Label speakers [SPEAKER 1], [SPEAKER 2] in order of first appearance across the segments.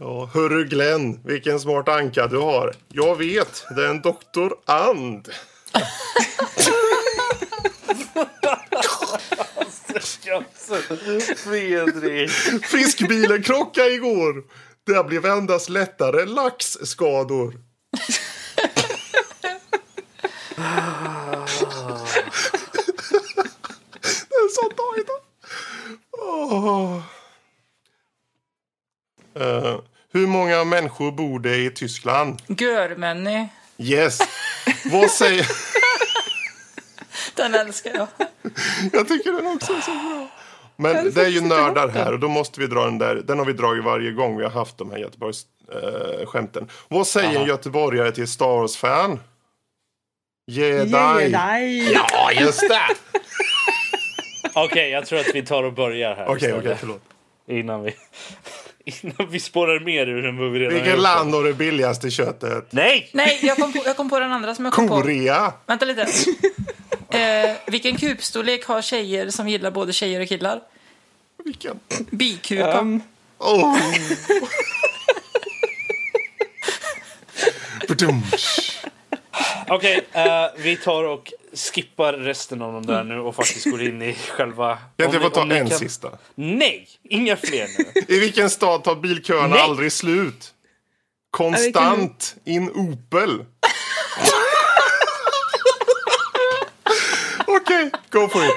[SPEAKER 1] Ja, hörru Glenn, vilken smart anka du har. Jag vet, det är en doktor And.
[SPEAKER 2] Fredrik.
[SPEAKER 1] Fiskbilen krockade igår. Det blev endast lättare laxskador. det är så dåligt. Eh, hur många människor bor det i Tyskland?
[SPEAKER 3] Görmänny.
[SPEAKER 1] Yes. Vad säger...
[SPEAKER 3] Den älskar jag.
[SPEAKER 1] Jag tycker den också är så bra. Men det är ju nördar här och då måste vi dra den där. Den har vi dragit varje gång vi har haft de här Göteborgs eh, skämten. Vad säger en göteborgare till Star Wars-fan? Jedi.
[SPEAKER 4] Jedi.
[SPEAKER 1] Ja, just det!
[SPEAKER 2] Okej, jag tror att vi tar och börjar här.
[SPEAKER 1] Okej,
[SPEAKER 2] istället.
[SPEAKER 1] okej, förlåt.
[SPEAKER 2] Innan vi, innan vi spårar mer ur än vad vi redan har
[SPEAKER 1] Vilket land har det billigaste köttet?
[SPEAKER 2] Nej!
[SPEAKER 3] Nej, jag kom, på, jag kom på den andra som jag kom på.
[SPEAKER 1] Korea.
[SPEAKER 3] Vänta lite. Eh, vilken kupstorlek har tjejer som gillar både tjejer och killar?
[SPEAKER 1] Vilken?
[SPEAKER 3] Bikupa.
[SPEAKER 4] Um,
[SPEAKER 1] Oh. Badum.
[SPEAKER 2] Okej, eh, vi tar och skippar resten av de där nu och faktiskt går in i själva...
[SPEAKER 1] Jag
[SPEAKER 2] om
[SPEAKER 1] inte få ta en
[SPEAKER 2] kan-
[SPEAKER 1] sista.
[SPEAKER 2] Nej, inga fler nu.
[SPEAKER 1] I vilken stad tar bilköerna
[SPEAKER 2] Nej.
[SPEAKER 1] aldrig slut? Konstant in Opel. Okej, go for it.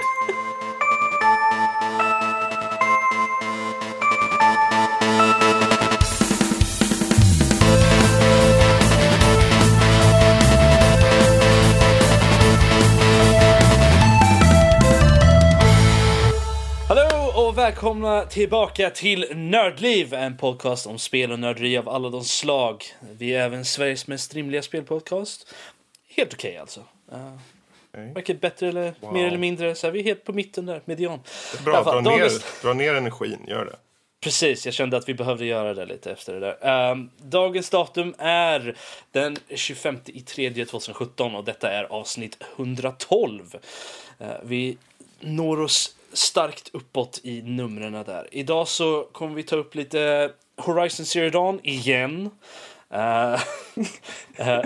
[SPEAKER 2] Välkomna tillbaka till Nördliv, en podcast om spel och nörderi av alla de slag. Vi är även Sveriges mest rimliga spelpodcast. Helt okej alltså. Uh,
[SPEAKER 1] Okej.
[SPEAKER 2] Varken bättre eller
[SPEAKER 1] Wow.
[SPEAKER 2] mer eller mindre. Så här, vi är helt på mitten där, median.
[SPEAKER 1] Bra,
[SPEAKER 2] fall,
[SPEAKER 1] dra ner,
[SPEAKER 2] dagens-
[SPEAKER 1] dra ner energin, gör det.
[SPEAKER 2] Precis, jag kände att vi behövde göra det lite efter det där. Ehm, dagens datum är den 25 i 3 2017 och detta är avsnitt 112. Eh, vi når oss starkt uppåt i numren där. Idag så kommer vi ta upp lite Horizon Zero Dawn igen. Eh,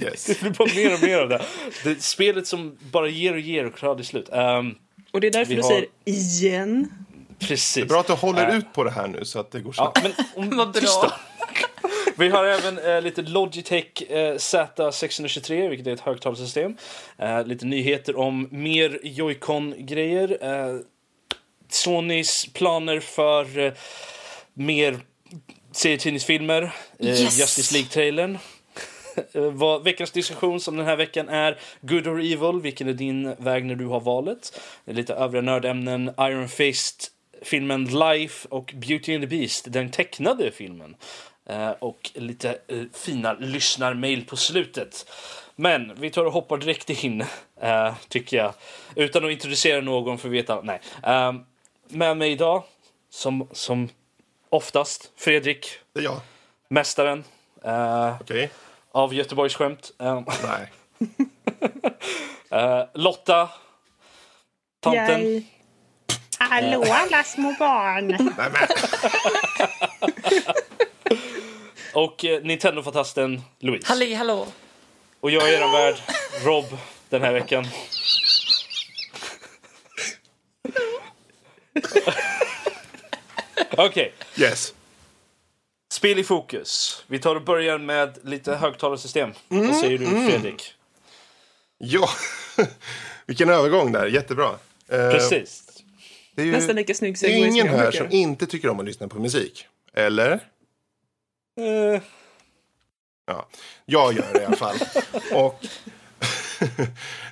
[SPEAKER 1] Yes.
[SPEAKER 2] det blir bara mer och mer av det. det. är Spelet som bara ger och ger och aldrig slut. Ehm,
[SPEAKER 4] och det är därför du
[SPEAKER 2] har-
[SPEAKER 4] säger igen.
[SPEAKER 2] precis.
[SPEAKER 1] Bra att du håller
[SPEAKER 2] Eh.
[SPEAKER 1] ut på det här nu så att det går
[SPEAKER 2] Ja,
[SPEAKER 1] snabbt.
[SPEAKER 2] men om,
[SPEAKER 3] Vad bra.
[SPEAKER 2] Vi har även eh, lite Logitech eh, Z623, vilket är ett högtalarsystem. Eh, lite nyheter om mer Joy-Con-grejer. Eh, Sonys planer för eh, mer serietidningsfilmer. Eh,
[SPEAKER 3] Yes!
[SPEAKER 2] Justice League-trailern. Vad veckans diskussion som den här veckan är Good or Evil, vilken är din väg när du har valet? Lite övriga nördämnen, Iron Fist, filmen Life och Beauty and the Beast, den tecknade filmen. Eh, och lite eh, fina lyssnarmail på slutet. Men vi tar och hoppar direkt in, eh, tycker jag. Utan att introducera någon för att veta. Nej. Eh, med mig idag, som, som oftast, Fredrik,
[SPEAKER 1] Det är jag.
[SPEAKER 2] mästaren
[SPEAKER 1] Okej?
[SPEAKER 2] av Göteborgsskämt. Eh,
[SPEAKER 1] Nej.
[SPEAKER 2] eh, Lotta, tanten.
[SPEAKER 4] Yay. Hallå alla små barn.
[SPEAKER 2] Och eh, Nintendo-fantasten Louise.
[SPEAKER 3] Halli hallå.
[SPEAKER 2] Och jag är er värd, Rob, den här veckan. Okej,
[SPEAKER 1] Yes.
[SPEAKER 2] spel i fokus. Vi tar och börjar med lite högtalarsystem. Vad säger du, Fredrik?
[SPEAKER 1] Ja, vilken övergång där. Jättebra. Eh,
[SPEAKER 2] Precis.
[SPEAKER 1] Det är ju
[SPEAKER 4] Nästan lika snygg
[SPEAKER 1] ingen här som inte tycker om att lyssna på musik. Eller?
[SPEAKER 2] Eh,
[SPEAKER 1] Ja, jag gör det i alla fall. Och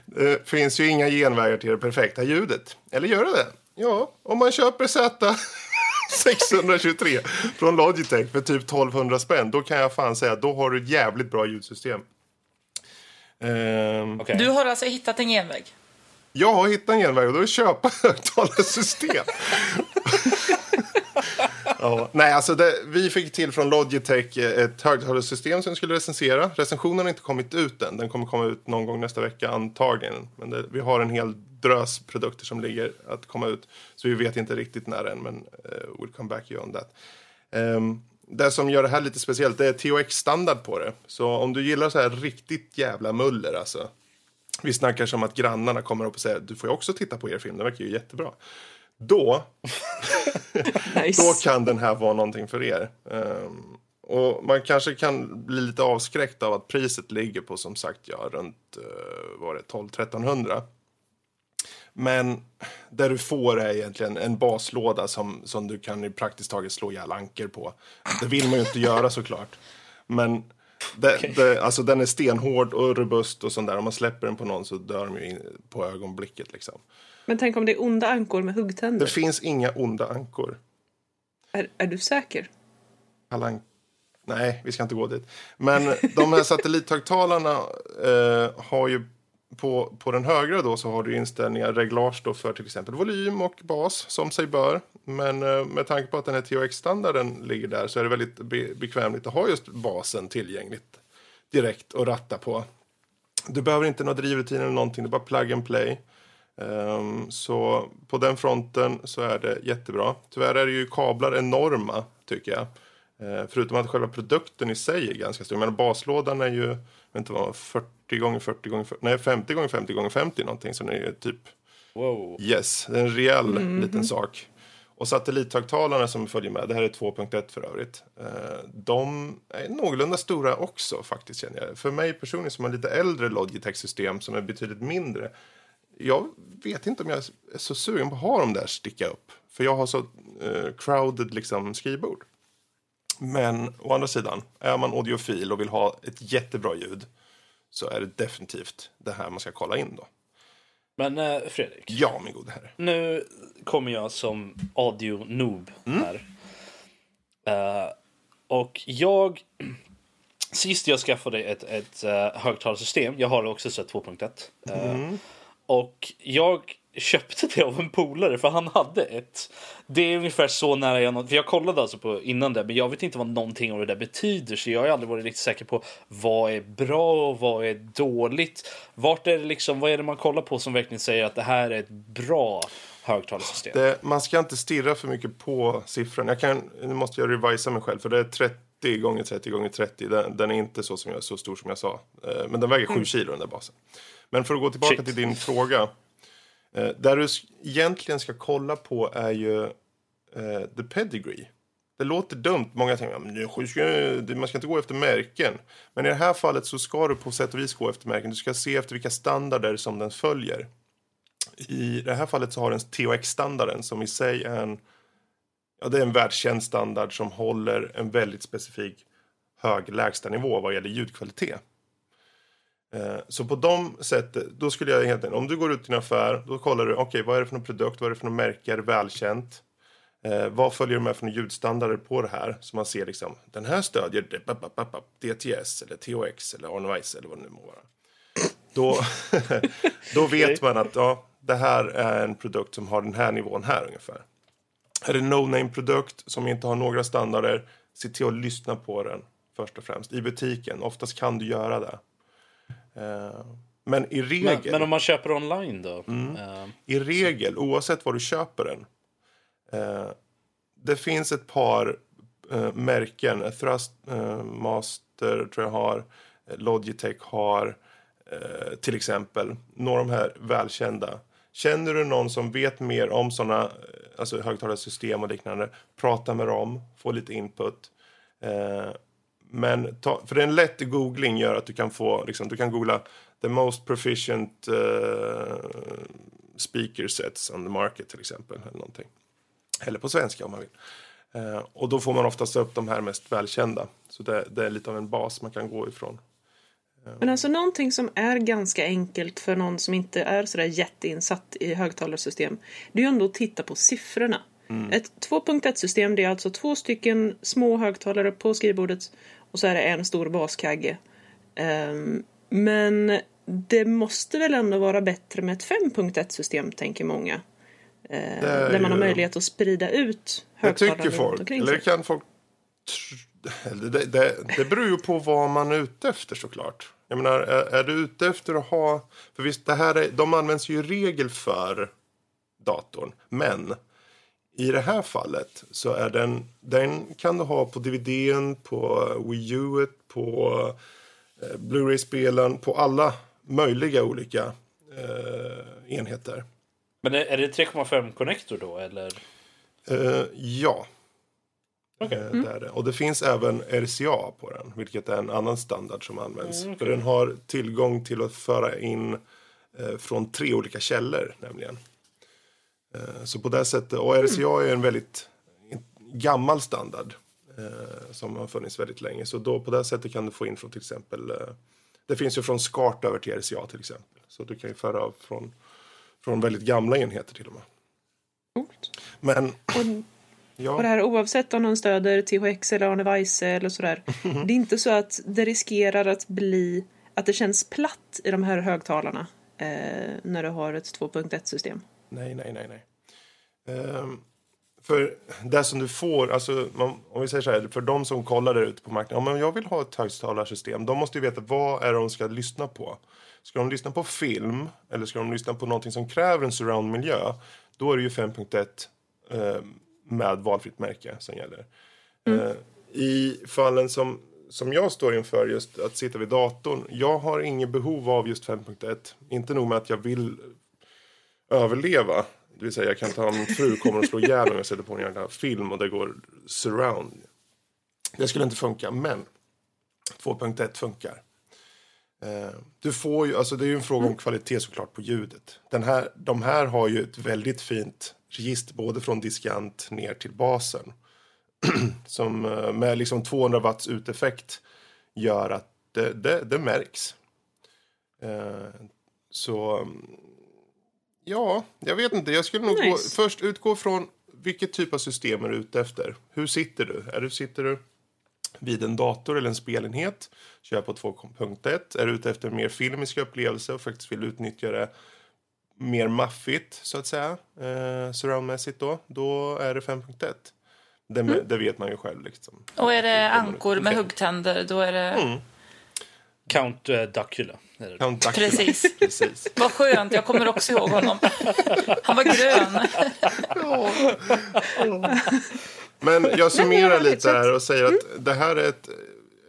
[SPEAKER 1] det finns ju inga genvägar till det perfekta ljudet. Eller gör det det? Ja, om man köper Z 623 från Logitech för typ 1200 spänn. Då kan jag fan säga att då har du ett jävligt bra ljudsystem. Ehm,
[SPEAKER 2] okej.
[SPEAKER 3] Du har alltså hittat en genväg?
[SPEAKER 1] Jag har hittat en genväg och då är det köpa högtalarsystem ja, nej, alltså det, vi fick till från Logitech eh, ett högtalarsystem som vi skulle recensera. Recensionen har inte kommit ut än. Den kommer komma ut någon gång nästa vecka antagligen. Men det, vi har en hel drös produkter som ligger att komma ut. Så vi vet inte riktigt när än, men uh, we'll come back you on that. Um, det som gör det här lite speciellt det är THX-standard på det. Så om du gillar så här riktigt jävla muller alltså. Vi snackar som att grannarna kommer upp och säger du får ju också titta på er film, den verkar ju jättebra. Då,
[SPEAKER 4] Nice.
[SPEAKER 1] då kan den här vara någonting för er. Ehm, och man kanske kan bli lite avskräckt av att priset ligger på som sagt ja, runt uh, var det 12-1300. Men det du får är egentligen en baslåda som, som du kan praktiskt taget slå ihjäl anker på. Det vill man ju inte göra såklart. Men det, det, alltså, den är stenhård och robust och sånt där. Om man släpper den på någon så dör de ju på ögonblicket liksom.
[SPEAKER 4] Men tänk om det är onda ankor med huggtänder.
[SPEAKER 1] Det finns inga onda ankor.
[SPEAKER 4] Är, är du säker?
[SPEAKER 1] Allan... Nej, vi ska inte gå dit. Men de här satellithögtalarna eh, har ju på, på den högra då så har du inställningar, reglage då för till exempel volym och bas som sig bör. Men eh, med tanke på att den här THX-standarden ligger där så är det väldigt be bekvämligt att ha just basen tillgängligt direkt och ratta på. Du behöver inte några drivrutiner eller någonting, det är bara plug and play. Ehm, så på den fronten så är det jättebra. Tyvärr är det ju kablar enorma tycker jag. Eh, förutom att själva produkten i sig är ganska stor. Men baslådan är ju, inte vad, 40 gånger 40 gånger 40, nej 50 gånger 50 gånger 50 någonting. Så den är ju typ,
[SPEAKER 2] Wow.
[SPEAKER 1] yes, det är en rejäl liten sak. Och satellithögtalarna som följer med, det här är 2.1 för övrigt. Eh, de är någorlunda stora också faktiskt känner jag. För mig personligen som har lite äldre Logitech-system som är betydligt mindre. Jag vet inte om jag är så sugen på att ha dem där sticka upp. För jag har så eh, crowded liksom skrivbord. Men å andra sidan, är man audiofil och vill ha ett jättebra ljud så är det definitivt det här man ska kolla in då.
[SPEAKER 2] Men eh, Fredrik,
[SPEAKER 1] Ja, min gode herre.
[SPEAKER 2] nu kommer jag som audio-noob
[SPEAKER 1] Mm.
[SPEAKER 2] här. Eh, och jag... Sist jag skaffade ett, ett uh, högtalarsystem, jag har också så här 2.1. eh,
[SPEAKER 1] Mm.
[SPEAKER 2] Och jag köpte det av en polare för han hade ett. Det är ungefär så nära jag. För jag kollade alltså på innan det, men jag vet inte vad någonting av det där betyder. Så jag har aldrig varit riktigt säker på vad är bra och vad är dåligt. Vart är det liksom, vad är det man kollar på som verkligen säger att det här är ett bra högtalarsystem?
[SPEAKER 1] Det, man ska inte stirra för mycket på siffran. Jag kan, nu måste jag revisa mig själv för det är 30 gånger 30 gånger 30. Den, den är inte så, som jag, så stor som jag sa. Eh, Men den väger 7 kilo den där basen. Men för att gå tillbaka
[SPEAKER 2] Shit.
[SPEAKER 1] till din fråga. Eh, där du egentligen ska kolla på är ju eh, the pedigree. Det låter dumt. Många tänker att man ska inte gå efter märken. Men i det här fallet så ska du på sätt och vis gå efter märken. Du ska se efter vilka standarder som den följer. I det här fallet så har den THX-standarden som i sig är en, ja, det är en världskänd standard som håller en väldigt specifik hög lägstanivå vad gäller ljudkvalitet. Eh, Så på de sättet, då skulle jag egentligen, om du går ut i en affär, då kollar du, okej vad är det för någon produkt, vad är det för någon märke, är det välkänt? Eh, vad följer med för ljudstandarder på det här? Så man ser liksom, den här stödjer DTS eller THX eller Arnoice eller vad det nu må vara. Då, då vet man att ja, det här är en produkt som har den här nivån här ungefär. Är det en no-name-produkt som inte har några standarder, se till att lyssna på den först och främst i butiken. Oftast kan du göra det. Eh, Men i regel,
[SPEAKER 2] Men, men om man köper online då?
[SPEAKER 1] Mm.
[SPEAKER 2] Eh,
[SPEAKER 1] i regel, oavsett var du köper den. Eh, det finns ett par märken. Thrust eh, Master tror jag har. Logitech har. Till exempel. Några av de här välkända. Känner du någon som vet mer om sådana alltså högtalarsystem och liknande. Prata med dem. Få lite input. Eh, men ta, för en lätt googling gör att du kan få, liksom, du kan googla the most proficient eh, speaker sets on the market till exempel. Eller, någonting. eller på svenska om man vill. Eh, och då får man oftast upp de här mest välkända. Så det, det är lite av en bas man kan gå ifrån.
[SPEAKER 4] Men alltså någonting som är ganska enkelt för någon som inte är sådär jätteinsatt i högtalarsystem. Det är ju ändå att titta på siffrorna. Ett 2.1-system det är alltså två stycken små högtalare på skrivbordet och så är det en stor baskagge. Ehm, men det måste väl ändå vara bättre med ett 5.1-system tänker många.
[SPEAKER 1] Det är
[SPEAKER 4] där man har möjlighet att sprida ut
[SPEAKER 1] Det tycker
[SPEAKER 4] runt
[SPEAKER 1] folk.
[SPEAKER 4] omkring
[SPEAKER 1] Eller
[SPEAKER 4] sig.
[SPEAKER 1] kan folk... eller Det, det, det beror ju på vad man är ute efter såklart. Jag menar, är, är du ute efter att ha... För visst, det här är, de används ju i regel för datorn. Men i det här fallet så är den, den kan du ha på DVDn, på Wii U, på eh, Blu-ray-spelaren, på alla möjliga olika eh, enheter.
[SPEAKER 2] Men är, är det 3,5 connector då eller?
[SPEAKER 1] Eh, ja.
[SPEAKER 2] Okej.
[SPEAKER 1] Eh, det är det. Och det finns även RCA på den, vilket är en annan standard som används.
[SPEAKER 2] Mm,
[SPEAKER 1] För den har tillgång till att föra in eh, från tre olika källor nämligen. Eh, så på det sättet, och RCA är en väldigt gammal standard eh, som har funnits väldigt länge. Så då på det sättet kan du få in från till exempel, eh, det finns ju från SCART över till RCA till exempel. Så du kan ju föra av från, från väldigt gamla enheter till och med. Men
[SPEAKER 4] Och,
[SPEAKER 1] ja.
[SPEAKER 4] och det här oavsett om någon stöder THX eller Arne Weise eller sådär. Det är inte så att det riskerar att bli att det känns platt i de här högtalarna eh, när du har ett 2.1 system.
[SPEAKER 1] Nej, nej, nej, nej. Ehm, för det som du får, alltså, man, om vi säger så här, för de som kollar där ute på marknaden, ja, men jag vill ha ett högtalarsystem, de måste ju veta vad är det de ska lyssna på. Ska de lyssna på film eller ska de lyssna på någonting som kräver en surroundmiljö, då är det ju 5.1 eh, med valfritt märke som gäller. Eh, I fallen som, som jag står inför, just att sitta vid datorn, jag har inget behov av just 5.1. Inte nog med att jag vill överleva. Det vill säga jag kan ta min fru kommer att slå ihjäl om jag sätter på en jävla film och det går surround. Det skulle inte funka, men 2.1 funkar. Eh, du får ju, alltså det är ju en fråga om kvalitet såklart på ljudet. Den här, de här har ju ett väldigt fint register både från diskant ner till basen. Som eh, med liksom 200 watts uteffekt gör att det, det, det märks. Eh, så ja, jag vet inte. Jag skulle nog gå,
[SPEAKER 4] Nice.
[SPEAKER 1] först utgå från vilket typ av system är du ute efter. Hur sitter du? Är du sitter du vid en dator eller en spelenhet? Kör på 2.1. Är du ute efter en mer filmisk upplevelse och faktiskt vill utnyttja det mer maffigt så att säga, eh, surroundmässigt då, då är det 5.1. Det, det vet man ju själv liksom.
[SPEAKER 3] Och är det ankor med huggtänder, då är det...
[SPEAKER 2] Count uh, Duckula.
[SPEAKER 1] Count Dracula.
[SPEAKER 3] Precis.
[SPEAKER 1] Precis.
[SPEAKER 3] Vad skönt, jag kommer också ihåg honom. Han var grön.
[SPEAKER 1] Men jag summerar lite här och säger att det här är ett,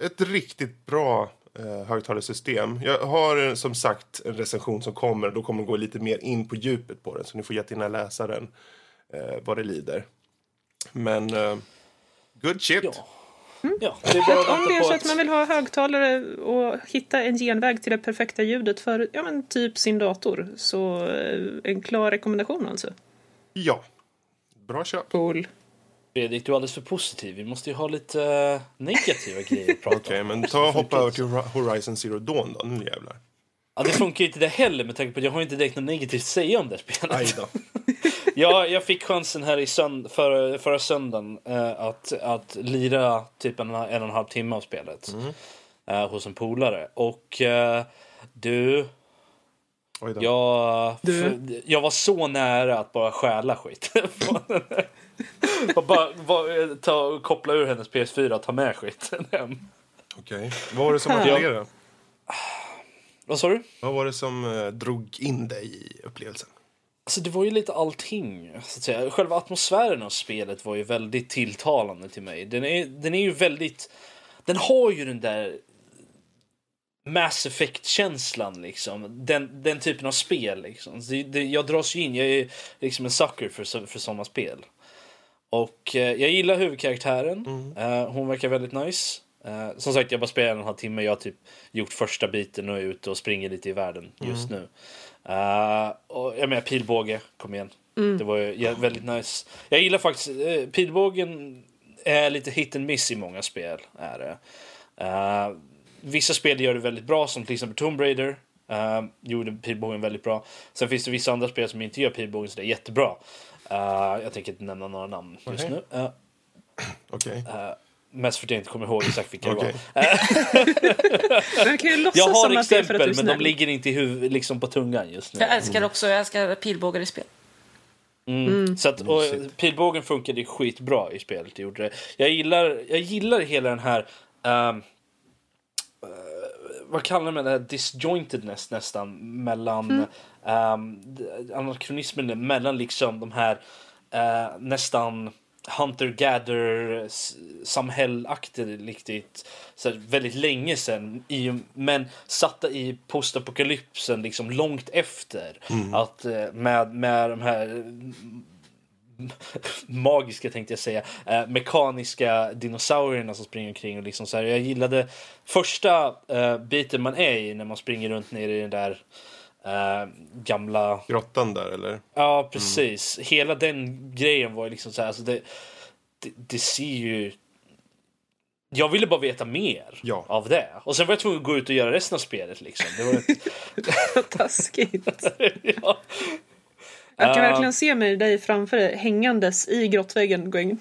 [SPEAKER 1] ett riktigt bra eh, högtalarsystem. Jag har eh, som sagt en recension som kommer. Då kommer gå lite mer in på djupet på den. Så ni får jättegärna läsa den eh, vad det lider. Men eh, good shit.
[SPEAKER 2] Ja. Ja, det är bara att
[SPEAKER 4] Om det är så att man vill ha högtalare och hitta en genväg till det perfekta ljudet för ja, men typ sin dator så eh, en klar rekommendation alltså.
[SPEAKER 1] Ja. Bra köp.
[SPEAKER 4] Cool.
[SPEAKER 2] Fredrik, du är alldeles för positiv. Vi måste ju ha lite eh, negativa grejer att prata
[SPEAKER 1] Okej,
[SPEAKER 2] om.
[SPEAKER 1] men ta och hoppa över till Hor- Horizon Zero Dawn då. Nu jävlar.
[SPEAKER 2] Ja, det funkar ju inte det heller med tanke på att jag har inte direkt något negativt att säga om det spelet.
[SPEAKER 1] Aj då.
[SPEAKER 2] Ja, jag fick chansen här i sönd förra, förra söndagen eh, att, att lira typ en, en och en halv timme av spelet eh, hos en polare. Och eh, du,
[SPEAKER 1] Oj då.
[SPEAKER 2] jag,
[SPEAKER 4] Du?
[SPEAKER 2] för- jag var så nära att bara stjäla skit. och bara, bara ta, koppla ur hennes PS4 och ta med skiten hem.
[SPEAKER 1] Okej. Vad var det som attraherade?
[SPEAKER 2] Vad sa du?
[SPEAKER 1] Vad var det som eh, drog in dig i upplevelsen?
[SPEAKER 2] Alltså det var ju lite allting. Så att säga. Själva atmosfären av spelet var ju väldigt tilltalande till mig. Den är, den är ju väldigt... Den har ju den där Mass Effect-känslan liksom. Den, den typen av spel liksom. Det, det, jag dras ju in, jag är liksom en sucker för, för sådana spel. Och eh, jag gillar huvudkaraktären. Eh, hon verkar väldigt nice. Eh, som sagt, jag bara spelar en och en halv timme. Jag har typ gjort första biten och är ute och springer lite i världen just nu. Eh, och jag menar pilbåge, kom igen. Det var ju ja, väldigt nice. Jag gillar faktiskt, uh, pilbågen är lite hit and miss i många spel. Är det. Eh, vissa spel gör det väldigt bra, som till exempel Tomb Raider. Uh, gjorde pilbågen väldigt bra. Sen finns det vissa andra spel som inte gör pilbågen så det är jättebra. Uh, jag tänker inte nämna några namn just
[SPEAKER 1] Okej.
[SPEAKER 2] nu. Uh,
[SPEAKER 1] Okej.
[SPEAKER 2] Mest för att jag inte kommer ihåg exakt vilka
[SPEAKER 1] Okej.
[SPEAKER 2] det var.
[SPEAKER 4] Jag kan ju låtsas
[SPEAKER 2] Jag har exempel men de ligger inte i huvud, liksom på tungan just nu.
[SPEAKER 3] Jag älskar också jag älskar pilbågar i spel.
[SPEAKER 2] Mm. Så att, och,
[SPEAKER 1] Mysigt.
[SPEAKER 2] pilbågen funkade skitbra i spelet. Gjorde det. Jag, gillar, jag gillar hela den här... ehm, eh, vad kallar man det? här Disjointedness nästan mellan...
[SPEAKER 3] Mm.
[SPEAKER 2] ehm, d- anakronismen mellan liksom de här eh, nästan hunter-gatherer samhällaktigt så väldigt länge sedan. I, men satta i postapokalypsen liksom långt efter. Att eh, med, med de här mm, magiska tänkte jag säga, eh, mekaniska dinosaurierna som springer omkring och liksom så här. Jag gillade första eh, biten man är i när man springer runt nere i den där eh, gamla
[SPEAKER 1] Grottan där eller?
[SPEAKER 2] Ja, precis. Hela den grejen var ju liksom så här, alltså det, det, det ser ju... Jag ville bara veta mer
[SPEAKER 1] Ja.
[SPEAKER 2] av det. Och sen var jag tvungen att gå ut och göra resten av spelet. Liksom. Det var.
[SPEAKER 4] Taskigt.
[SPEAKER 2] ja.
[SPEAKER 4] Jag kan
[SPEAKER 2] Ja.
[SPEAKER 4] verkligen se mig dig framför dig hängandes i grottväggen going no!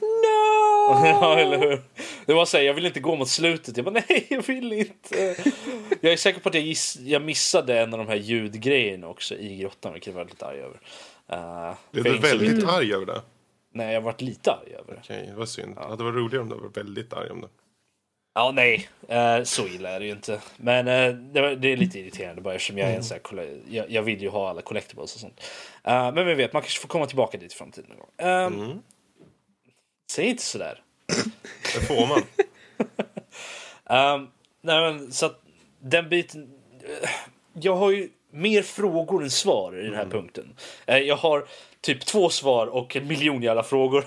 [SPEAKER 2] ja, eller hur? Det var så här, jag vill inte gå mot slutet. Jag bara, nej, jag vill inte. Jag är säker på att jag, giss, jag missade en av de här ljudgrejerna också i grottan, vilket jag var lite arg över. Uh,
[SPEAKER 1] Blev du väldigt arg över det?
[SPEAKER 2] Nej, jag varit lite arg över det.
[SPEAKER 1] Okej, det var synd. Ja. Det var roligare om du var väldigt arg om det.
[SPEAKER 2] Ja, nej. Eh, så illa är det ju inte. Men eh, det, var, det är lite irriterande bara eftersom jag är en sån här, jag, jag vill ju ha alla collectibles och sånt. Eh, men vem vet, man kanske får komma tillbaka dit i framtiden någon gång. Eh, Säg inte sådär.
[SPEAKER 1] Det får man.
[SPEAKER 2] Um, nej men så att den biten. eh, Jag har ju mer frågor än svar i den här punkten. Eh, jag har typ två svar och en miljon jävla frågor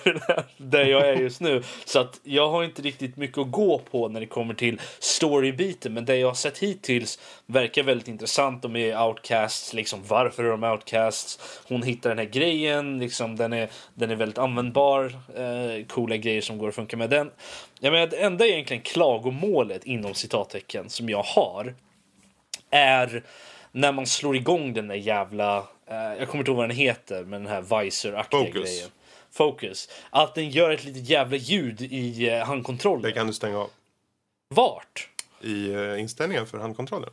[SPEAKER 2] där jag är just nu. Så att jag har inte riktigt mycket att gå på när det kommer till storybiten. Men det jag har sett hittills verkar väldigt intressant. De är outcasts, liksom varför är de outcasts? Hon hittar den här grejen, liksom den är, den är väldigt användbar. Eh, coola grejer som går att funka med den. Jag menar, det enda egentligen klagomålet inom citattecken som jag har är när man slår igång den där jävla, eh, jag kommer inte ihåg vad den heter, men den här visor-aktiga
[SPEAKER 1] Focus.
[SPEAKER 2] grejen. Focus. Att den gör ett litet jävla ljud i eh, handkontrollen.
[SPEAKER 1] Det kan du stänga av.
[SPEAKER 2] Vart?
[SPEAKER 1] I eh, inställningen för handkontrollen.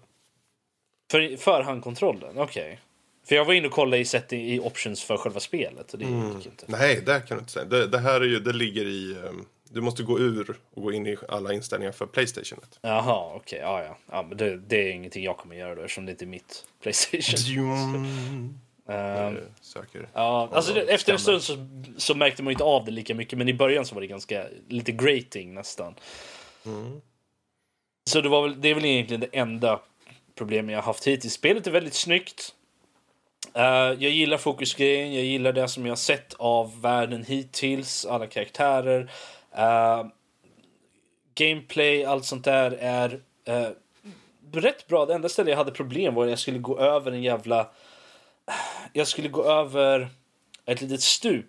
[SPEAKER 2] För, för handkontrollen? Okej. För jag var inne och kollade i, setting, i options för själva spelet och det gick inte.
[SPEAKER 1] Nej, det kan du inte säga. Det, det här är ju, det ligger i... ehm, du måste gå ur och gå in i alla inställningar för Playstation.
[SPEAKER 2] Jaha, okej. Ja, ja. ja men det, det är ingenting jag kommer göra då eftersom det inte är mitt Playstation.
[SPEAKER 1] Eh, Söker.
[SPEAKER 2] Ja, alltså det,
[SPEAKER 1] Ja,
[SPEAKER 2] efter en stund så, så märkte man ju inte av det lika mycket men i början så var det ganska lite grating nästan. Så det, var väl, det är väl egentligen det enda problemet jag har haft hittills. Spelet är väldigt snyggt. Eh, jag gillar fokusgrejen, jag gillar det som jag har sett av världen hittills, alla karaktärer. Eh, gameplay, allt sånt där är eh, rätt bra. Det enda stället jag hade problem var att jag skulle gå över en jävla jag skulle gå över ett litet stup.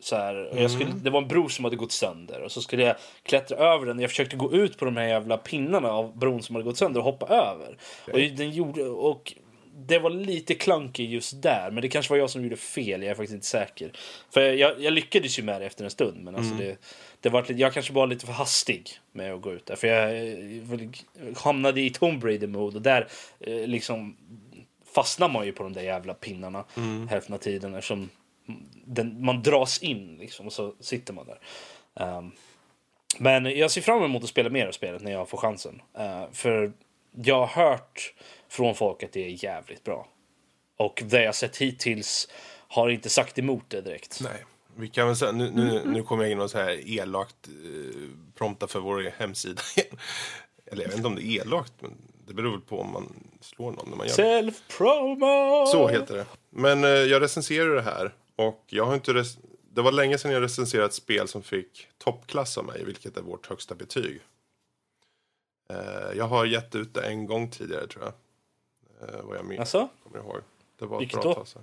[SPEAKER 2] Så här. Och Jag skulle, det var en bro som hade gått sönder och så skulle jag klättra över den. Jag försökte gå ut på de här jävla pinnarna av bron som hade gått sönder och hoppa över. Och, den gjorde, och det var lite clunky just där, men det kanske var jag som gjorde fel. Jag är faktiskt inte säker. För jag, jag lyckades ju med det efter en stund, men alltså det, det var, jag kanske var lite för hastig med att gå ut där. För jag, eh, hamnade i Tomb Raider-mode och där eh, liksom fastnar man ju på de där jävla pinnarna hälften av tiden eftersom den, man dras in liksom och så sitter man där. Ehm, men jag ser fram emot att spela mer av spelet när jag får chansen. Eh, för jag har hört från folk att det är jävligt bra. Och det jag sett hittills har inte sagt emot det direkt.
[SPEAKER 1] Nej. Vi kan väl säga, nu, nu, nu kommer jag in och så här elakt eh, prompta för vår hemsida igen. Eller jag vet inte om det är elakt, men det beror väl på om man slår någon när man gör.
[SPEAKER 2] Self-promo!
[SPEAKER 1] Så heter det. Men eh, jag recenserar det här och jag har inte det var länge sedan jag recenserade ett spel som fick toppklass av mig, vilket är vårt högsta betyg. Eh, jag har gett ut det en gång tidigare tror jag. Eh, vad jag minns,
[SPEAKER 2] Alltså?
[SPEAKER 1] kommer ihåg. Det var ett
[SPEAKER 2] Vilket
[SPEAKER 1] bra
[SPEAKER 2] då?
[SPEAKER 1] tag sedan.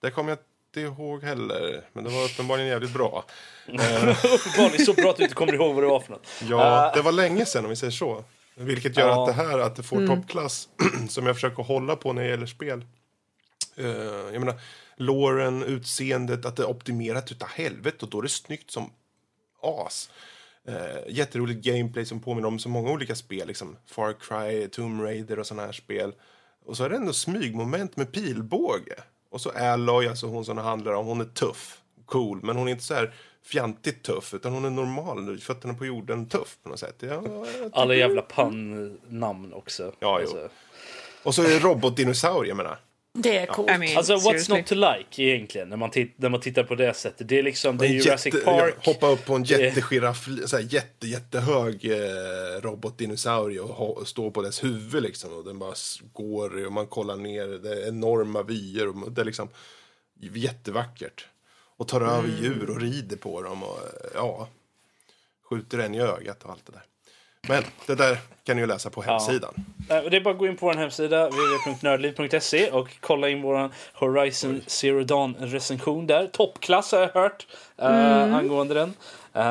[SPEAKER 1] Det kommer jag inte ihåg heller, men det var uppenbarligen jävligt bra.
[SPEAKER 2] Uppenbarligen så bra att du inte kommer ihåg vad det var för något.
[SPEAKER 1] Ja,
[SPEAKER 2] Ah.
[SPEAKER 1] det var länge sedan om vi säger så. Vilket gör
[SPEAKER 2] Ja.
[SPEAKER 1] att det här, att det får toppklass, som jag försöker hålla på när det gäller spel. Uh, jag menar, låren, utseendet, att det är optimerat utav helvete och då är det snyggt som as. Uh, jätteroligt gameplay som påminner om så många olika spel, liksom Far Cry, Tomb Raider och sådana här spel. Och så är det ändå smygmoment med pilbåge. Och så Alloy, alltså hon som det handlar om, hon är tuff, cool, men hon är inte så här fjantigt tuff, utan hon är normal, fötterna på jorden tuff på något sätt. Ja, tycker-
[SPEAKER 2] Alla jävla pannnamn också.
[SPEAKER 1] Ja, jo.
[SPEAKER 2] Alltså,
[SPEAKER 1] Och så är det robotdinosaurier, jag menar.
[SPEAKER 3] Det är coolt.
[SPEAKER 4] I mean,
[SPEAKER 2] Alltså, what's
[SPEAKER 4] seriously.
[SPEAKER 2] not to like egentligen när man, när man tittar på det sättet? Det är liksom, det är Jurassic
[SPEAKER 1] jätte-
[SPEAKER 2] Park.
[SPEAKER 1] Hoppa upp på en jättegiraff, så här jätte, jättehög eh, robotdinosaurie och stå på dess huvud liksom. Och den bara går och man kollar ner, det är enorma vyer och det är liksom jättevackert. Och tar över
[SPEAKER 2] Mm.
[SPEAKER 1] djur och rider på dem och eh, ja, skjuter en i ögat och allt det där. Men det där kan ni ju läsa på hemsidan.
[SPEAKER 2] Eh, Det är bara att gå in på vår hemsida www.nördliv.se och kolla in vår Horizon Zero Dawn recension där. Toppklass har jag hört eh, angående den. Eh,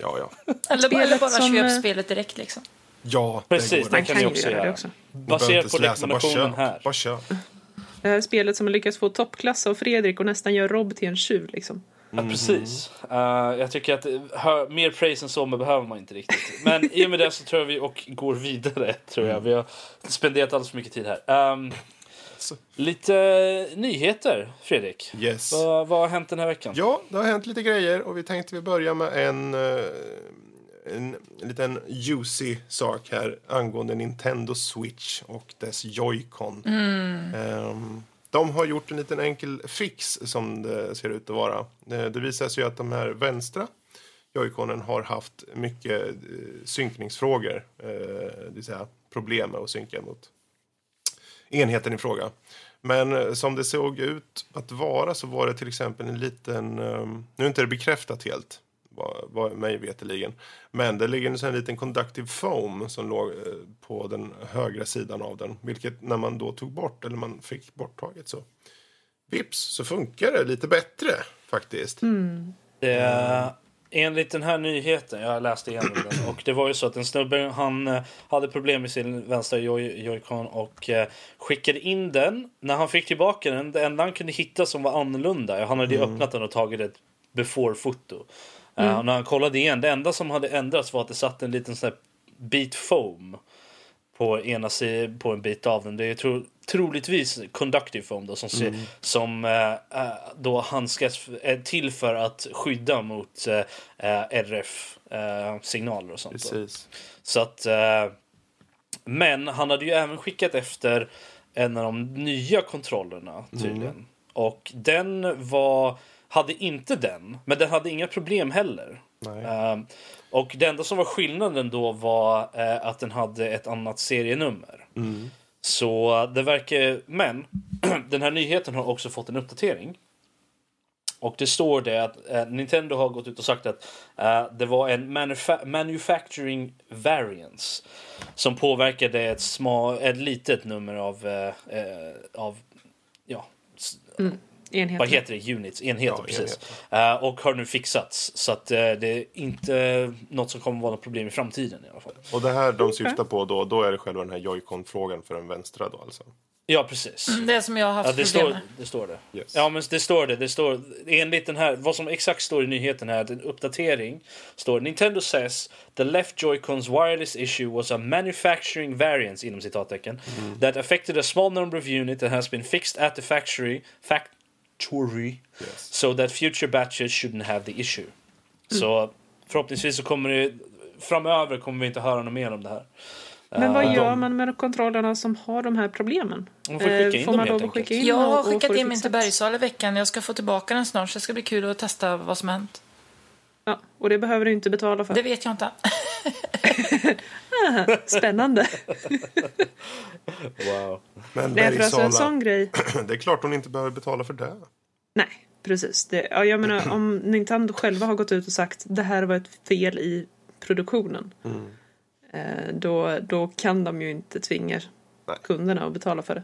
[SPEAKER 1] Ja, ja.
[SPEAKER 3] Eller, eller bara
[SPEAKER 4] som,
[SPEAKER 3] köp spelet direkt liksom.
[SPEAKER 1] Ja,
[SPEAKER 2] Precis,
[SPEAKER 1] det
[SPEAKER 2] det
[SPEAKER 1] går.
[SPEAKER 4] Man
[SPEAKER 2] kan ni också
[SPEAKER 4] göra det också.
[SPEAKER 2] Baserat på rekommendationen här.
[SPEAKER 1] Bara köp.
[SPEAKER 4] Det här spelet som har lyckats få toppklass av Fredrik och nästan gör Rob till en tjuv liksom.
[SPEAKER 2] Ja, precis. Eh, jag tycker att eh, hö, mer praise än så men behöver man inte riktigt. Men i och med det så tror jag vi och går vidare. tror jag. Vi har spenderat alldeles för mycket tid här. Um, lite nyheter, Fredrik.
[SPEAKER 1] Yes.
[SPEAKER 2] Vad, vad har hänt den här veckan?
[SPEAKER 1] Ja, det har hänt lite grejer och vi tänkte vi börja med en, eh, en, en liten juicy sak här angående Nintendo Switch och dess Joy-Con. Ehm, de har gjort en liten enkel fix som det ser ut att vara. Eh, det visar sig ju att de här vänstra joyconen har haft mycket eh, synkningsfrågor, eh, det vill säga problem med att synka mot enheten i fråga. Men som det såg ut att vara så var det till exempel en liten, nu är inte det bekräftat helt, vad, vad mig veterligen, men det ligger en liten conductive foam som låg eh, på den högra sidan av den, vilket när man då tog bort, eller man fick borttaget så vips så funkar det lite bättre faktiskt.
[SPEAKER 2] Det, enligt den här nyheten, jag läste igenom den, och det var ju så att en snubbe han eh, hade problem med sin vänstra Joy- Joy-Con och eh, skickade in den. När han fick tillbaka den, det enda han kunde hitta som var annorlunda, han hade ju öppnat den och tagit ett before-foto. Eh, och när han kollade igen, det enda som hade ändrats var att det satt en liten sån bit foam på ena sidan på en bit av den. Det är tro, troligtvis conductive foam då, som, ser, som eh, eh, då handskas är till för att skydda mot eh, eh, RF-signaler och sånt. då.
[SPEAKER 1] Precis.
[SPEAKER 2] Så att, eh, men han hade ju även skickat efter en av de nya kontrollerna tydligen. Och den var, hade inte den, men den hade inga problem heller.
[SPEAKER 1] Nej.
[SPEAKER 2] Eh, och det enda som var skillnaden då var eh, att den hade ett annat serienummer. Så det verkar, men den här nyheten har också fått en uppdatering. Och det står det att eh, Nintendo har gått ut och sagt att eh, det var en manufa- manufacturing variance som påverkade ett, sma- ett litet nummer av, av ja, s-
[SPEAKER 4] Enheten.
[SPEAKER 2] vad heter det? Units, enheter
[SPEAKER 1] Ja,
[SPEAKER 2] precis. Eh, och har nu fixats. Så att eh, det är inte något som kommer vara något problem i framtiden i alla fall.
[SPEAKER 1] Och det här de syftar på då, då är det själva den här Joy-Con-frågan för den vänstra då alltså.
[SPEAKER 2] Ja, precis.
[SPEAKER 3] Det som jag har haft
[SPEAKER 2] Ja, det
[SPEAKER 3] problem
[SPEAKER 2] står,
[SPEAKER 3] med.
[SPEAKER 2] det står det.
[SPEAKER 1] Yes.
[SPEAKER 2] Ja, men det står det. Det står enligt den här, vad som exakt står i nyheten här, en uppdatering står Nintendo says the left Joy-Cons wireless issue was a manufacturing variance inom citattecken that affected a small number of units that has been fixed at the factory factory
[SPEAKER 1] Yes.
[SPEAKER 2] so that future batches shouldn't have the issue. Så förhoppningsvis så kommer det framöver kommer vi inte höra något mer om det här.
[SPEAKER 4] Men vad
[SPEAKER 2] Eh,
[SPEAKER 4] gör man med kontrollerna som har de här problemen?
[SPEAKER 2] Man får skicka in
[SPEAKER 4] Eh, får man lov att skicka in
[SPEAKER 3] Jag har skickat in min till? Bergsala i veckan. Jag ska få tillbaka den snart så det ska bli kul att testa vad som hänt.
[SPEAKER 4] Ja, och det behöver du inte betala för.
[SPEAKER 3] Det vet jag inte.
[SPEAKER 4] Spännande.
[SPEAKER 2] Wow.
[SPEAKER 1] Men
[SPEAKER 4] Nej, för alltså en sån grej.
[SPEAKER 1] det är klart hon inte behöver betala för det.
[SPEAKER 4] Nej, precis. Det, ja, jag menar, om Nintendo själva har gått ut och sagt det här var ett fel i produktionen.
[SPEAKER 1] Mm.
[SPEAKER 4] Eh, då, då kan de ju inte tvinga
[SPEAKER 1] Nej.
[SPEAKER 4] kunderna att betala för det.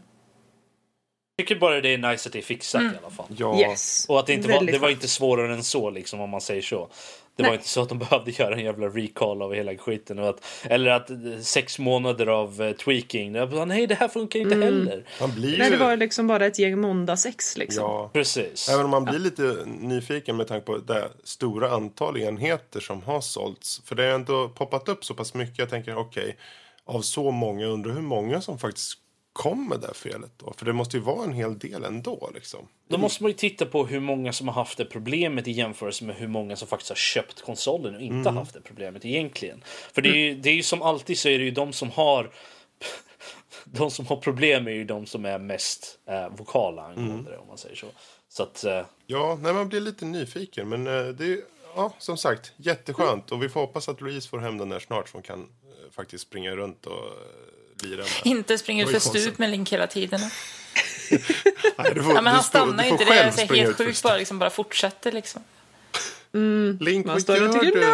[SPEAKER 2] Tycker bara det är nice att det är fixat i alla fall.
[SPEAKER 1] Ja,
[SPEAKER 4] Yes.
[SPEAKER 2] Och att det inte var,
[SPEAKER 4] Väldigt
[SPEAKER 2] det var inte svårare än så liksom om man säger så. Det
[SPEAKER 4] Nej.
[SPEAKER 2] var inte så att de behövde göra en jävla recall av hela skiten. Och att, eller att eh, sex månader av uh, tweaking. Var, Nej det här funkar inte heller.
[SPEAKER 1] man blir
[SPEAKER 4] Nej,
[SPEAKER 1] ju...
[SPEAKER 4] det var liksom bara ett gäng måndagsex liksom.
[SPEAKER 1] ja.
[SPEAKER 2] Precis.
[SPEAKER 1] Även om man blir lite nyfiken med tanke på det stora antal enheter som har sålts. För det har ändå poppat upp så pass mycket. Jag tänker okej, av så många undrar hur många som faktiskt kom med det felet då. För det måste ju vara en hel del ändå liksom.
[SPEAKER 2] Då måste man ju titta på hur många som har haft det problemet i jämförelse med hur många som faktiskt har köpt konsolen och inte haft det problemet egentligen. För det är, ju, det är ju som alltid så är det ju de som har de som har problem är ju de som är mest eh, vokala angående
[SPEAKER 1] Mm.
[SPEAKER 2] det, om man säger så. Så att, eh,
[SPEAKER 1] Ja, nej, man blir lite nyfiken. Men eh, det är ja, som sagt jätteskönt. Och vi får hoppas att Louise får hem den där snart. Så hon kan eh, faktiskt springa runt och lira med.
[SPEAKER 3] Inte springer för stup med Link hela tiden.
[SPEAKER 1] Nej, du får,
[SPEAKER 3] Ja, men han
[SPEAKER 1] du
[SPEAKER 3] stannar
[SPEAKER 1] du
[SPEAKER 3] ju inte. Det är så helt sjukt bara, liksom, bara fortsätter liksom.
[SPEAKER 1] Link,
[SPEAKER 4] Man
[SPEAKER 1] vad
[SPEAKER 4] står och tycker,
[SPEAKER 1] du?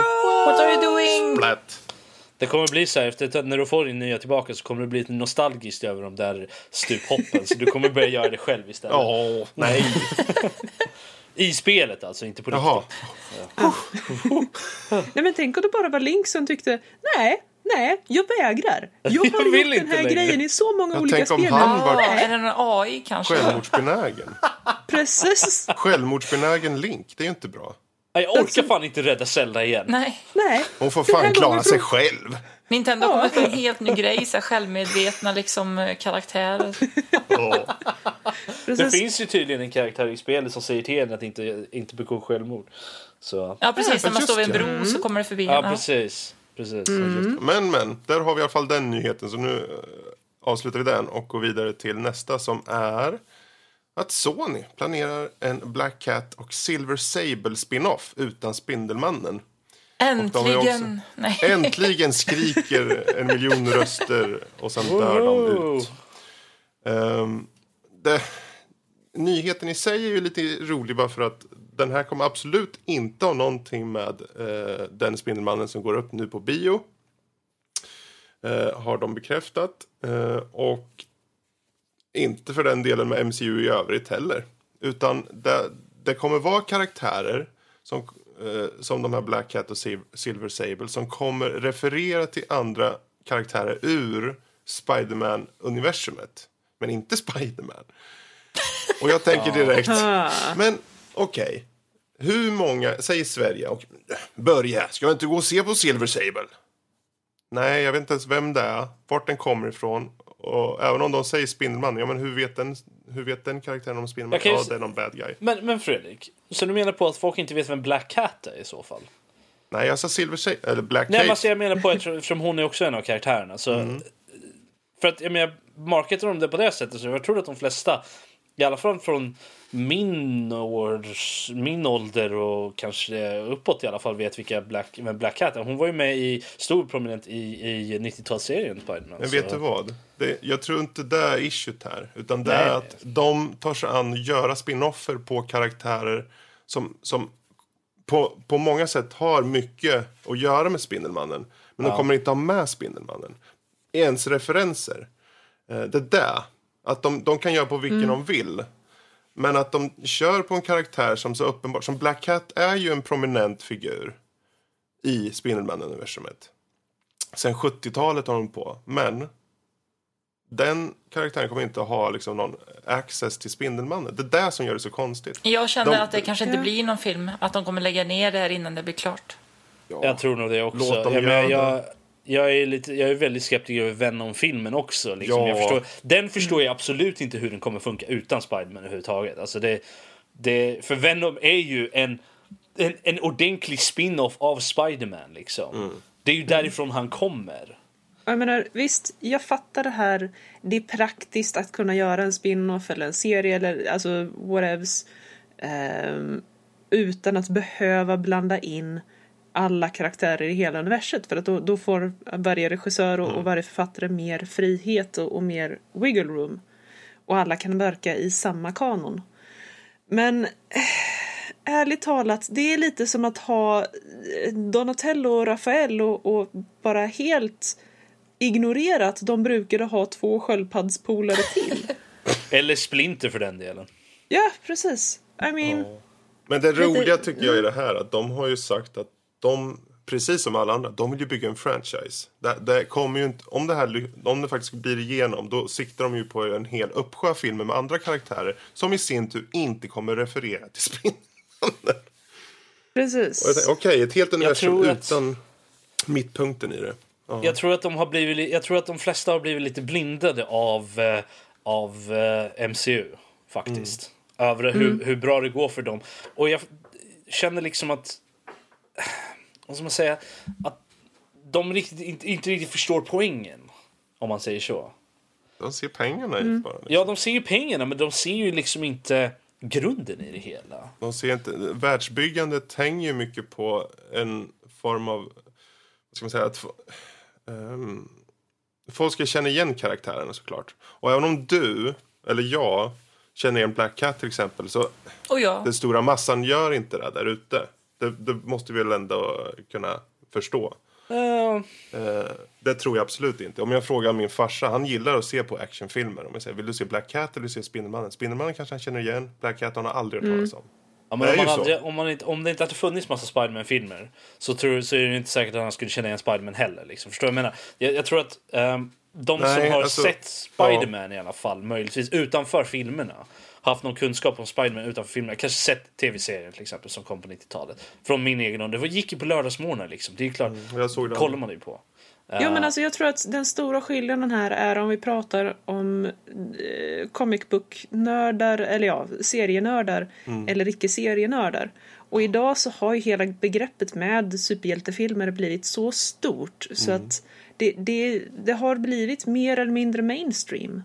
[SPEAKER 3] What are you doing?
[SPEAKER 1] Splat.
[SPEAKER 2] det kommer bli så här, efter när du får din nya tillbaka så kommer det bli lite nostalgiskt över de där stuphoppen. så du kommer börja göra det själv istället.
[SPEAKER 1] Ja, nej.
[SPEAKER 2] I spelet alltså, inte på riktigt.
[SPEAKER 4] Nej men tänk om det bara var Link som tyckte nej, nej, jag vägrar. Jag
[SPEAKER 2] Jag
[SPEAKER 4] har
[SPEAKER 2] vill
[SPEAKER 4] gjort den här
[SPEAKER 2] längre."
[SPEAKER 4] grejen i så många
[SPEAKER 1] Jag
[SPEAKER 4] olika
[SPEAKER 1] tänk om
[SPEAKER 4] spel.
[SPEAKER 1] han var-
[SPEAKER 4] Nej,
[SPEAKER 3] är det någon AI kanske?
[SPEAKER 1] Självmordsbenägen.
[SPEAKER 4] precis.
[SPEAKER 1] Självmordsbenägen Link, det är ju inte bra.
[SPEAKER 2] Nej, Jag orkar fan inte rädda Zelda igen.
[SPEAKER 3] Nej,
[SPEAKER 4] Nej.
[SPEAKER 1] Hon får fan klara sig själv.
[SPEAKER 3] Nintendo har kommit med en helt ny grej, så här självmedvetna liksom, eh, karaktärer.
[SPEAKER 1] Ja.
[SPEAKER 2] Det
[SPEAKER 4] precis.
[SPEAKER 2] finns ju tydligen en karaktär i spelet som säger till en att inte, inte begå självmord. Så,
[SPEAKER 3] Ja, precis.
[SPEAKER 1] Ja,
[SPEAKER 3] När man står vid en bro så kommer det förbi
[SPEAKER 2] ja,
[SPEAKER 3] en.
[SPEAKER 2] Precis. precis.
[SPEAKER 1] Men, men, där har vi i alla fall den nyheten. Så nu eh, avslutar vi den och går vidare till nästa som är att Sony planerar en Black Cat och Silver Sable spin-off utan Spindelmannen.
[SPEAKER 3] Äntligen!
[SPEAKER 1] också-
[SPEAKER 3] Nej.
[SPEAKER 1] Äntligen skriker en miljon röster och sen dör de ut. Ehm, det, nyheten i sig är ju lite rolig bara för att den här kommer absolut inte ha någonting med eh, den Spindelmannen som går upp nu på bio. Eh, har de bekräftat. Eh, och inte för den delen med MCU i övrigt heller. Utan det, det kommer vara karaktärer som, eh, som de här Black Cat och Sil- Silver Sable som kommer referera till andra karaktärer ur Spiderman-universumet. Men inte Spiderman. Och jag tänker direkt, men okej. Hur många, säg Sverige, och börja, ska jag inte gå och se på Silver Sable? Nej, jag vet inte ens vem det är, vart den kommer ifrån. Och även om de säger Spindelman, ja men hur vet den, hur vet den karaktären om Spindelman?
[SPEAKER 2] Jag kan ju
[SPEAKER 1] Ja, det är någon bad guy.
[SPEAKER 2] Men, men Fredrik, så du menar på att folk inte vet vem Black Cat är i så fall?
[SPEAKER 1] Nej, jag sa Silver Sable, eller Black
[SPEAKER 2] Nej,
[SPEAKER 1] Cat.
[SPEAKER 2] men alltså, jag menar på att eftersom hon är också en av karaktärerna. Så,
[SPEAKER 1] Mm.
[SPEAKER 2] För att jag menar, marketar de det på det sättet så jag tror att de flesta, i alla fall från min, års, min ålder och kanske uppåt i alla fall, vet vilka Black, vem Black Cat är. Hon var ju med i, stor prominent i, i 90-talsserien Spiderman.
[SPEAKER 1] Men
[SPEAKER 2] så-
[SPEAKER 1] vet du vad? Det, jag tror inte det är issuet här. Utan det
[SPEAKER 2] Nej.
[SPEAKER 1] är att de tar sig an att göra spinoffer på karaktärer som, som på, på många sätt har mycket att göra med Spindelmannen. Men de kommer inte ha med Spindelmannen. Ens referenser. Eh, det där. Att de, de kan göra på vilken de vill. Men att de kör på en karaktär som så uppenbart... Som Black Cat är ju en prominent figur i Spindelmannen-universumet. Sen 70-talet har de på. Men den karaktären kommer inte att ha liksom någon access till Spindelmannen. Det är det som gör det så konstigt.
[SPEAKER 3] Jag känner
[SPEAKER 1] De-
[SPEAKER 3] att det kanske inte
[SPEAKER 4] Ja.
[SPEAKER 3] blir någon film. Att de kommer lägga ner det här innan det blir klart.
[SPEAKER 1] Ja.
[SPEAKER 2] Jag tror nog det också.
[SPEAKER 1] Låt dem
[SPEAKER 2] menar,
[SPEAKER 1] göra
[SPEAKER 2] jag, jag, är lite, jag är väldigt skeptisk över Venom-filmen också. Liksom.
[SPEAKER 1] Ja.
[SPEAKER 2] Jag förstår, den förstår jag absolut inte hur den kommer funka utan Spiderman överhuvudtaget. Alltså det, det, för Venom är ju en, en, en ordentlig spin-off av Spiderman. Liksom.
[SPEAKER 1] Mm.
[SPEAKER 2] Det är ju därifrån han kommer.
[SPEAKER 4] Jag menar, visst, jag fattar det här. Det är praktiskt att kunna göra en spin-off eller en serie eller alltså whatevs. ehm, utan att behöva blanda in alla karaktärer i hela universet. För att då, då får varje regissör och, och varje författare mer frihet och, och mer wiggle room. Och alla kan verka i samma kanon. Men eh, ärligt talat, det är lite som att ha eh, Donatello och Rafael och, och bara helt ignorera att de brukade ha två sköldpaddspolare till.
[SPEAKER 2] Eller Splinter för den delen.
[SPEAKER 4] ja, precis. I mean,
[SPEAKER 1] Men det roliga tycker jag är det här att de har ju sagt att de, precis som alla andra, de vill ju bygga en franchise. Det, det kommer ju inte, om, det här, om det faktiskt blir igenom, då siktar de ju på en hel uppsjö filmer med andra karaktärer som i sin tur inte kommer referera till Spindelmannen.
[SPEAKER 4] Precis.
[SPEAKER 1] Okej, ett helt universum
[SPEAKER 2] tror att-
[SPEAKER 1] utan mittpunkten i det. Ja.
[SPEAKER 2] Jag tror att de har blivit, li- jag tror att de flesta har blivit lite blindade av, eh, av eh, MCU faktiskt. Över hur, hur bra det går för dem. Och jag känner liksom att, vad ska man säga, att de riktigt, inte, inte riktigt förstår poängen. Om man säger så.
[SPEAKER 1] De ser pengarna
[SPEAKER 4] Mm.
[SPEAKER 1] i bara. Liksom.
[SPEAKER 2] Ja, de ser ju pengarna, men de ser ju liksom inte grunden i det hela.
[SPEAKER 1] De ser inte, världsbyggandet hänger ju mycket på en form av... Vad ska man säga? Att, få- ehm, folk ska känna igen karaktärerna såklart. Och även om du, eller jag, känner igen Black Cat till exempel så
[SPEAKER 3] Och ja,
[SPEAKER 1] den stora massan gör inte det där ute. Det, det måste vi väl ändå kunna förstå.
[SPEAKER 2] Eh,
[SPEAKER 1] det tror jag absolut inte. Om jag frågar min farsa, han gillar att se på actionfilmer. Om jag säger, vill du se Black Cat eller vill du se Spindelmannen? Spindelmannen kanske han känner igen. Black Cat har han aldrig hört talas om.
[SPEAKER 2] Ja,
[SPEAKER 1] Det
[SPEAKER 2] men om, man aldrig, om, man inte, om det inte hade funnits massa Spiderman-filmer så, tror, så är det inte säkert att han skulle känna igen Spiderman heller. Liksom. Förstår du vad jag menar? Jag, jag tror att ehm, de
[SPEAKER 1] Nej,
[SPEAKER 2] som har
[SPEAKER 1] alltså,
[SPEAKER 2] sett Spiderman i alla fall, möjligtvis utanför filmerna, haft någon kunskap om Spiderman utanför filmerna, kanske sett tv-serien till exempel som kom på 90-talet. Från min egen ålder. Det gick ju på lördagsmorgnar liksom. Det är ju klart,
[SPEAKER 1] Jag såg det.
[SPEAKER 2] kollar man det ju på.
[SPEAKER 4] Jo, men alltså jag tror att den stora skillnaden här är om vi pratar om eh, comic book-nördar, eller ja, serienördar eller icke-serienördar. Och idag så har ju hela begreppet med superhjältefilmer blivit så stort så att det, det, det har blivit mer eller mindre mainstream.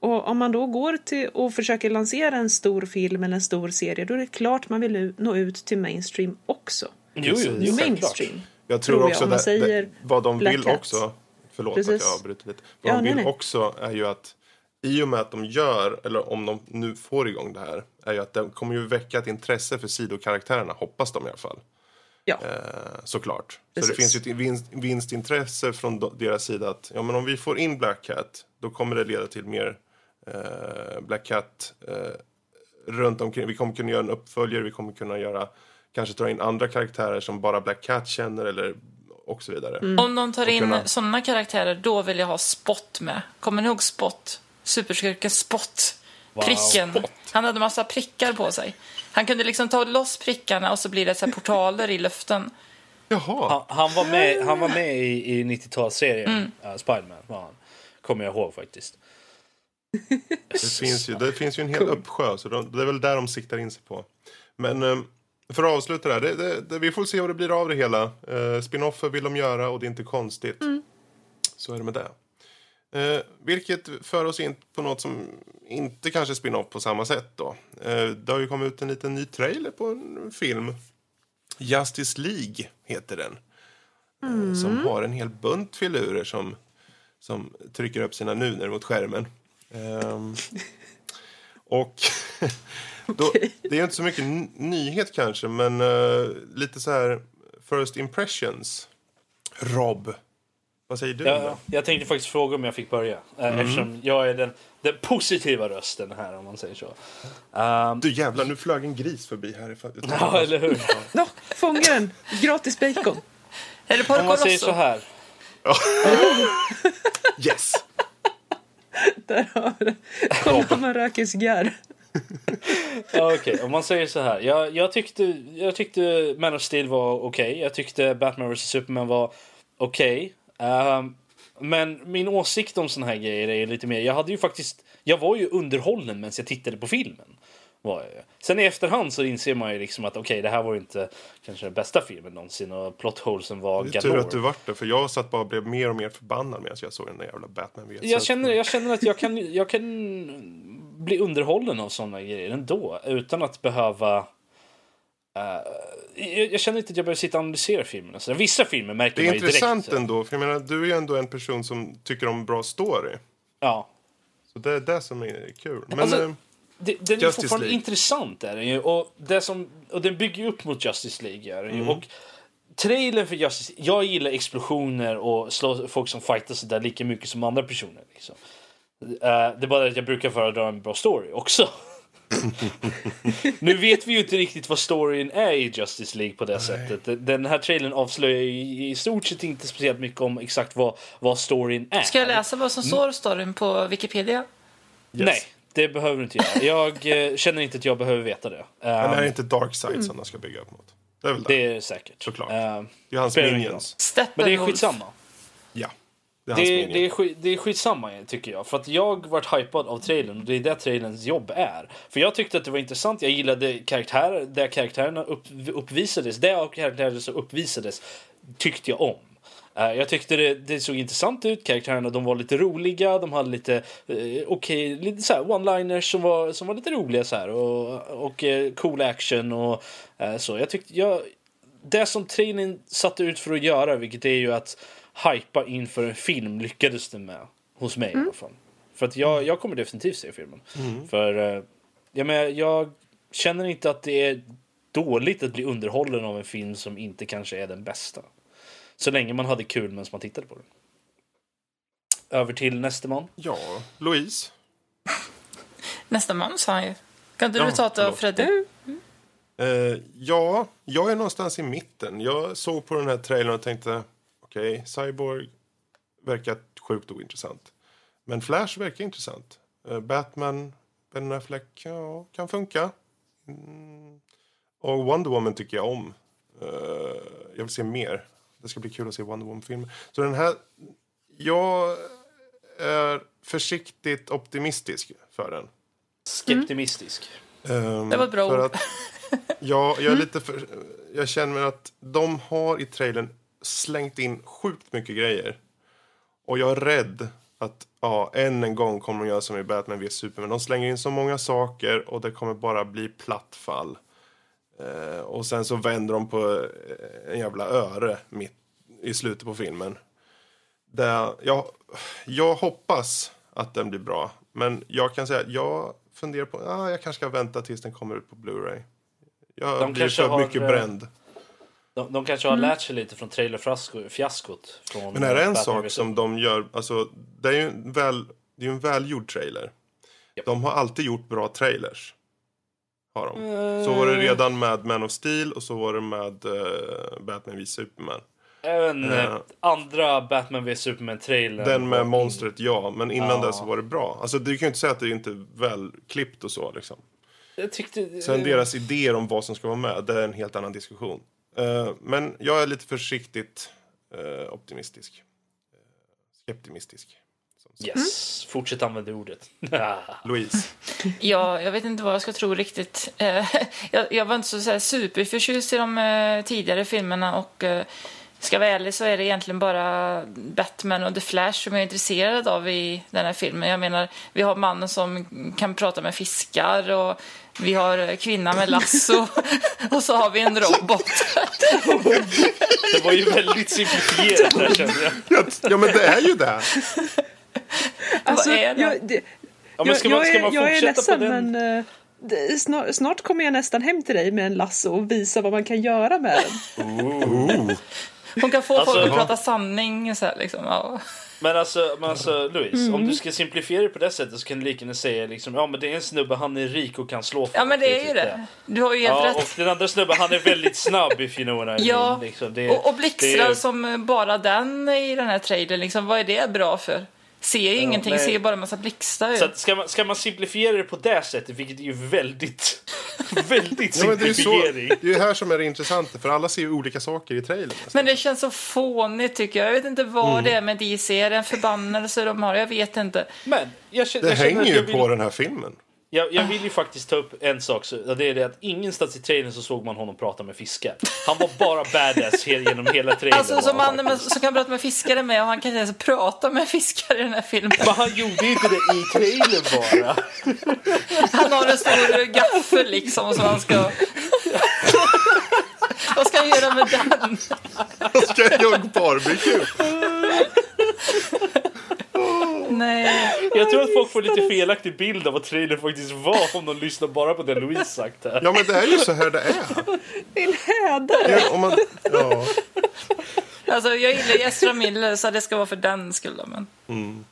[SPEAKER 4] Och om man då går till och försöker lansera en stor film eller en stor serie då är det klart man vill nå ut till mainstream också.
[SPEAKER 2] Jo, jo, självklart.
[SPEAKER 4] Mainstream.
[SPEAKER 1] Jag tror,
[SPEAKER 4] tror jag,
[SPEAKER 1] också det,
[SPEAKER 4] säger
[SPEAKER 1] det, vad de
[SPEAKER 4] Black
[SPEAKER 1] vill
[SPEAKER 4] Cat.
[SPEAKER 1] också, förlåt
[SPEAKER 4] Precis.
[SPEAKER 1] att jag avbryter lite. Vad
[SPEAKER 4] Ja,
[SPEAKER 1] de
[SPEAKER 4] nej,
[SPEAKER 1] vill
[SPEAKER 4] nej.
[SPEAKER 1] också är ju att i och med att de gör, eller om de nu får igång det här, är ju att det kommer ju väcka ett intresse för sidokaraktärerna, hoppas de i alla fall.
[SPEAKER 4] Ja.
[SPEAKER 1] Eh, såklart. Så
[SPEAKER 4] Precis.
[SPEAKER 1] det finns ju ett vinst, vinstintresse från deras sida att ja, men om vi får in Black Cat då kommer det leda till mer eh, Black Cat eh, runt omkring. Vi kommer kunna göra en uppföljare, vi kommer kunna göra kanske dra in andra karaktärer som bara Black Cat känner eller och så vidare.
[SPEAKER 4] Mm.
[SPEAKER 3] om de tar in
[SPEAKER 1] kunna-
[SPEAKER 3] sådana karaktärer, då vill jag ha Spot med. Kommer ni ihåg Spot? Superskurken Spot. Pricken. Han hade massa prickar på sig. Han kunde liksom ta loss prickarna och så blir det så här portaler i luften.
[SPEAKER 1] Jaha,
[SPEAKER 2] Han, han var med, han var med i, i 90-talsserien,
[SPEAKER 3] Mm.
[SPEAKER 2] uh, Spiderman. Var han. Kommer jag ihåg faktiskt.
[SPEAKER 1] det finns, ju, det finns ju en hel uppsjö så de, det är väl där de siktar in sig på. Men eh, för att avsluta det här, det, det, det, vi får se vad det blir av det hela. Eh, Spinoffer vill de göra och det är inte konstigt. Så är det med det. Eh, vilket för oss in på något som inte kanske är spin-off på samma sätt då. Eh, det har ju kommit ut en liten ny trailer på en film. Justice League heter den. Eh, som har en hel bunt filurer som, som trycker upp sina nuner mot skärmen. Ehm, och då, det är inte så mycket nyhet kanske, men eh, lite så här first impressions. Rob, vad säger du?
[SPEAKER 2] Jag, jag tänkte faktiskt fråga om jag fick börja. eh, Eftersom jag är den, den positiva rösten här om man säger så. Um,
[SPEAKER 1] Du jävlar, nu flög en gris förbi här.
[SPEAKER 2] ja, eller hur?
[SPEAKER 4] Nå, fånga den! Gratis bacon!
[SPEAKER 3] Är det
[SPEAKER 2] Om
[SPEAKER 3] Porco
[SPEAKER 2] man säger så här.
[SPEAKER 4] Där har det. Kolla om man röker cigarr.
[SPEAKER 2] Ja, Okej, om man säger så här. Jag, jag, tyckte, jag tyckte Man of Steel var okej. Jag tyckte Batman vs Superman var okej. Ehm, men min åsikt om såna här grejer är lite mer... Jag hade ju faktiskt... Jag var ju underhållen medan jag tittade på filmen. Var jag. ju. Sen i efterhand så inser man ju liksom att okej, det här var ju inte kanske den bästa filmen någonsin och plot holesen var
[SPEAKER 1] Det är tur att du vart det, för jag satt bara och blev mer och mer förbannad medan jag såg den där jävla Batman. vet.
[SPEAKER 2] Jag känner, jag känner att jag kan, jag kan bli underhållen av såna grejer ändå utan att behöva... eh, jag, jag känner inte att jag behöver sitta och analysera filmerna. Så vissa filmer märker
[SPEAKER 1] Det är
[SPEAKER 2] man ju direkt.
[SPEAKER 1] intressant
[SPEAKER 2] så.
[SPEAKER 1] ändå, för jag menar, du är ju ändå en person som tycker om bra story.
[SPEAKER 2] Ja.
[SPEAKER 1] Så det är det som är kul. Men
[SPEAKER 2] Alltså,
[SPEAKER 1] eh,
[SPEAKER 2] Det, den är
[SPEAKER 1] Justice
[SPEAKER 2] fortfarande
[SPEAKER 1] League.
[SPEAKER 2] intressant. Är den ju, och, det som, och den bygger upp mot Justice League. Är den
[SPEAKER 1] Mm.
[SPEAKER 2] Och trailern för Justice Jag gillar explosioner och slå folk som fightas där lika mycket som andra personer. Liksom. Eh, det är bara att jag brukar föredra en bra story också. nu vet vi ju inte riktigt vad storyn är i Justice League på det sättet. Den här trailern avslöjar ju i stort sett inte speciellt mycket om exakt vad, vad storyn är.
[SPEAKER 3] Ska jag läsa vad som står i storyn på Wikipedia?
[SPEAKER 2] Nej, det behöver du inte göra. Jag eh, känner inte att jag behöver veta det.
[SPEAKER 1] men det här är
[SPEAKER 2] Um,
[SPEAKER 1] inte Darkseid som de ska bygga upp mot. Det är väl det.
[SPEAKER 2] det är säkert.
[SPEAKER 1] Såklart.
[SPEAKER 2] Um,
[SPEAKER 1] Det är hans minions.
[SPEAKER 2] Men det är skitsamma.
[SPEAKER 1] Ja. Det är
[SPEAKER 2] Det, det, är skit, det är skitsamma tycker jag. För att jag vart hypad av trailern och det är det trailerns jobb är. För jag tyckte att det var intressant. Jag gillade karaktärer, där karaktärerna upp, uppvisades. Det av karaktärer som uppvisades tyckte jag om. Eh, jag tyckte det, det såg intressant ut. Karaktärerna de var lite roliga. De hade lite eh, okej, lite så här one-liners som var, som var lite roliga så här och, och eh, cool action och eh, så. Jag tyckte jag, det som trailern satte ut för att göra, vilket är ju att hypa inför en film, lyckades det med hos mig i alla fall. För att jag, jag kommer definitivt se filmen. För eh, jag, menar, jag känner inte att det är dåligt att bli underhållen av en film som inte kanske är den bästa. Så länge man hade kul medan man tittade på den. Över till nästa man.
[SPEAKER 1] Ja, Louise.
[SPEAKER 3] Nästa man sa han ju. Kan inte
[SPEAKER 1] Ja,
[SPEAKER 3] du ta det
[SPEAKER 1] förlåt.
[SPEAKER 3] Freddy?
[SPEAKER 1] Eh, ja, jag är någonstans i mitten. Jag såg på den här trailern och tänkte okej, Cyborg verkar sjukt ointressant. Men Flash verkar intressant. Eh, Batman, Ben Affleck, ja, kan funka. Mm. Och Wonder Woman tycker jag om. Eh, jag vill se mer. Det ska bli kul att se Wonder Woman-filmer. Så den här... Jag är försiktigt optimistisk för den.
[SPEAKER 2] Skeptimistisk.
[SPEAKER 1] Ehm,
[SPEAKER 3] Det var ett bra
[SPEAKER 1] för
[SPEAKER 3] ord.
[SPEAKER 1] Att, ja, jag är lite för, Jag känner att de har i trailern slängt in sjukt mycket grejer. Och jag är rädd att ja, än en gång kommer de göra som i Batman vs Superman. De slänger in så många saker och det kommer bara bli plattfall. Eh, och sen så vänder de på eh, en jävla öre mitt i slutet på filmen. Där jag, jag hoppas att den blir bra. Men jag kan säga att jag funderar på ah, jag kanske ska vänta tills den kommer ut på Blu-ray. Jag
[SPEAKER 2] De
[SPEAKER 1] blir för
[SPEAKER 2] har,
[SPEAKER 1] mycket
[SPEAKER 2] eh,
[SPEAKER 1] bränd.
[SPEAKER 2] De, de kanske har lärt sig lite från trailerfiaskot.
[SPEAKER 1] Men är det en
[SPEAKER 2] Batman
[SPEAKER 1] sak som de gör, alltså det är ju en, väl, det är en välgjord trailer.
[SPEAKER 2] Japp.
[SPEAKER 1] De har alltid gjort bra trailers. Har de. Så var det redan med Man of Steel och så var det med eh, Batman vs Superman.
[SPEAKER 2] Även eh,
[SPEAKER 1] Eh.
[SPEAKER 2] andra Batman vs Superman-trailern.
[SPEAKER 1] Den med monstret, ja. Men innan
[SPEAKER 2] Ja.
[SPEAKER 1] det så var det bra. Alltså du kan ju inte säga att det inte är väl klippt och så liksom.
[SPEAKER 2] Jag tyckte...
[SPEAKER 1] Sen
[SPEAKER 2] eh,
[SPEAKER 1] deras idéer om vad som ska vara med, det är en helt annan diskussion. Eh, men jag är lite försiktigt eh, optimistisk. Uh, skeptimistisk.
[SPEAKER 2] Yes, fortsätt använda ordet.
[SPEAKER 1] Louise.
[SPEAKER 3] Ja, jag vet inte vad jag ska tro riktigt. Eh, jag, jag var inte så, så här superförtjust i de eh, tidigare filmerna och eh, ska jag vara ärlig så är det egentligen bara Batman och The Flash som jag är intresserad av i den här filmen. Jag menar, vi har mannen som kan prata med fiskar och vi har kvinnan med lasso och så har vi en robot.
[SPEAKER 2] det var ju väldigt simplifierat där känner jag.
[SPEAKER 1] Ja, ja, men det är ju det.
[SPEAKER 4] Alltså,
[SPEAKER 3] är det?
[SPEAKER 4] jag, det,
[SPEAKER 2] Ja, men
[SPEAKER 4] jag,
[SPEAKER 2] man,
[SPEAKER 4] jag,
[SPEAKER 2] ska
[SPEAKER 4] är,
[SPEAKER 2] man
[SPEAKER 4] jag är ledsen men eh, det, snart, snart kommer jag nästan hem till dig med en lasso och visa vad man kan göra med den.
[SPEAKER 3] Hon kan få
[SPEAKER 2] Alltså,
[SPEAKER 3] folk att
[SPEAKER 1] ja.
[SPEAKER 3] prata sanning. Så här, liksom. ja.
[SPEAKER 2] Men alltså, men alltså Louise, om
[SPEAKER 3] Mm.
[SPEAKER 2] du ska simplifiera det på det sättet så kan du lika gärna säga liksom, ja men det är en snubbe, han är rik och kan slå folk.
[SPEAKER 3] ja, men det är ju det. Du har ju helt
[SPEAKER 2] Ja,
[SPEAKER 3] rätt.
[SPEAKER 2] och den andra snubben, han är väldigt snabb if you know what I
[SPEAKER 3] Ja,
[SPEAKER 2] mean. Liksom, det,
[SPEAKER 3] Och, och blixtrar
[SPEAKER 2] det-
[SPEAKER 3] som bara den i den här trailern, liksom, vad är det bra för? Ser ju ingenting,
[SPEAKER 2] nej.
[SPEAKER 3] ser ju bara en massa blixtar.
[SPEAKER 2] Så
[SPEAKER 3] Ju.
[SPEAKER 2] att ska, man, ska man simplifiera det på det sättet, vilket är ju väldigt, väldigt
[SPEAKER 1] Ja, men det är ju så,
[SPEAKER 2] simplifiering.
[SPEAKER 1] det är här som är det intressanta, för alla ser ju olika saker i trailern.
[SPEAKER 3] Men det känns så fånigt tycker jag. Jag vet inte vad
[SPEAKER 2] Mm.
[SPEAKER 3] det är med DC. Är det en förbannelse de har? Jag vet inte.
[SPEAKER 2] Men jag känner,
[SPEAKER 1] Det
[SPEAKER 2] jag
[SPEAKER 1] hänger ju
[SPEAKER 2] jag vill,
[SPEAKER 1] på den här filmen.
[SPEAKER 2] Jag, jag vill ju faktiskt ta upp en sak, så, det är det att ingenstans i trailern så såg man honom prata med fiskar. Han var bara badass he- genom hela trailern.
[SPEAKER 3] Alltså som man med, som kan prata med fiskare med och han kan inte ens prata med fiskare i den här filmen.
[SPEAKER 2] Men han gjorde inte det i trailern bara.
[SPEAKER 3] Han har en stor gaffel liksom som han ska... Vad ska han göra med den?
[SPEAKER 1] Ska jag göra barbecue?
[SPEAKER 3] Nej.
[SPEAKER 2] Jag tror att folk får lite felaktig bild av vad trailern faktiskt var om de lyssnar bara på det Louise sagt här.
[SPEAKER 1] Ja, men det är ju så här det är.
[SPEAKER 4] Din häder!
[SPEAKER 1] Ja, om man, ja.
[SPEAKER 3] Alltså jag gillar Ezra Miller så det ska vara för den skullen. Men...
[SPEAKER 2] Åh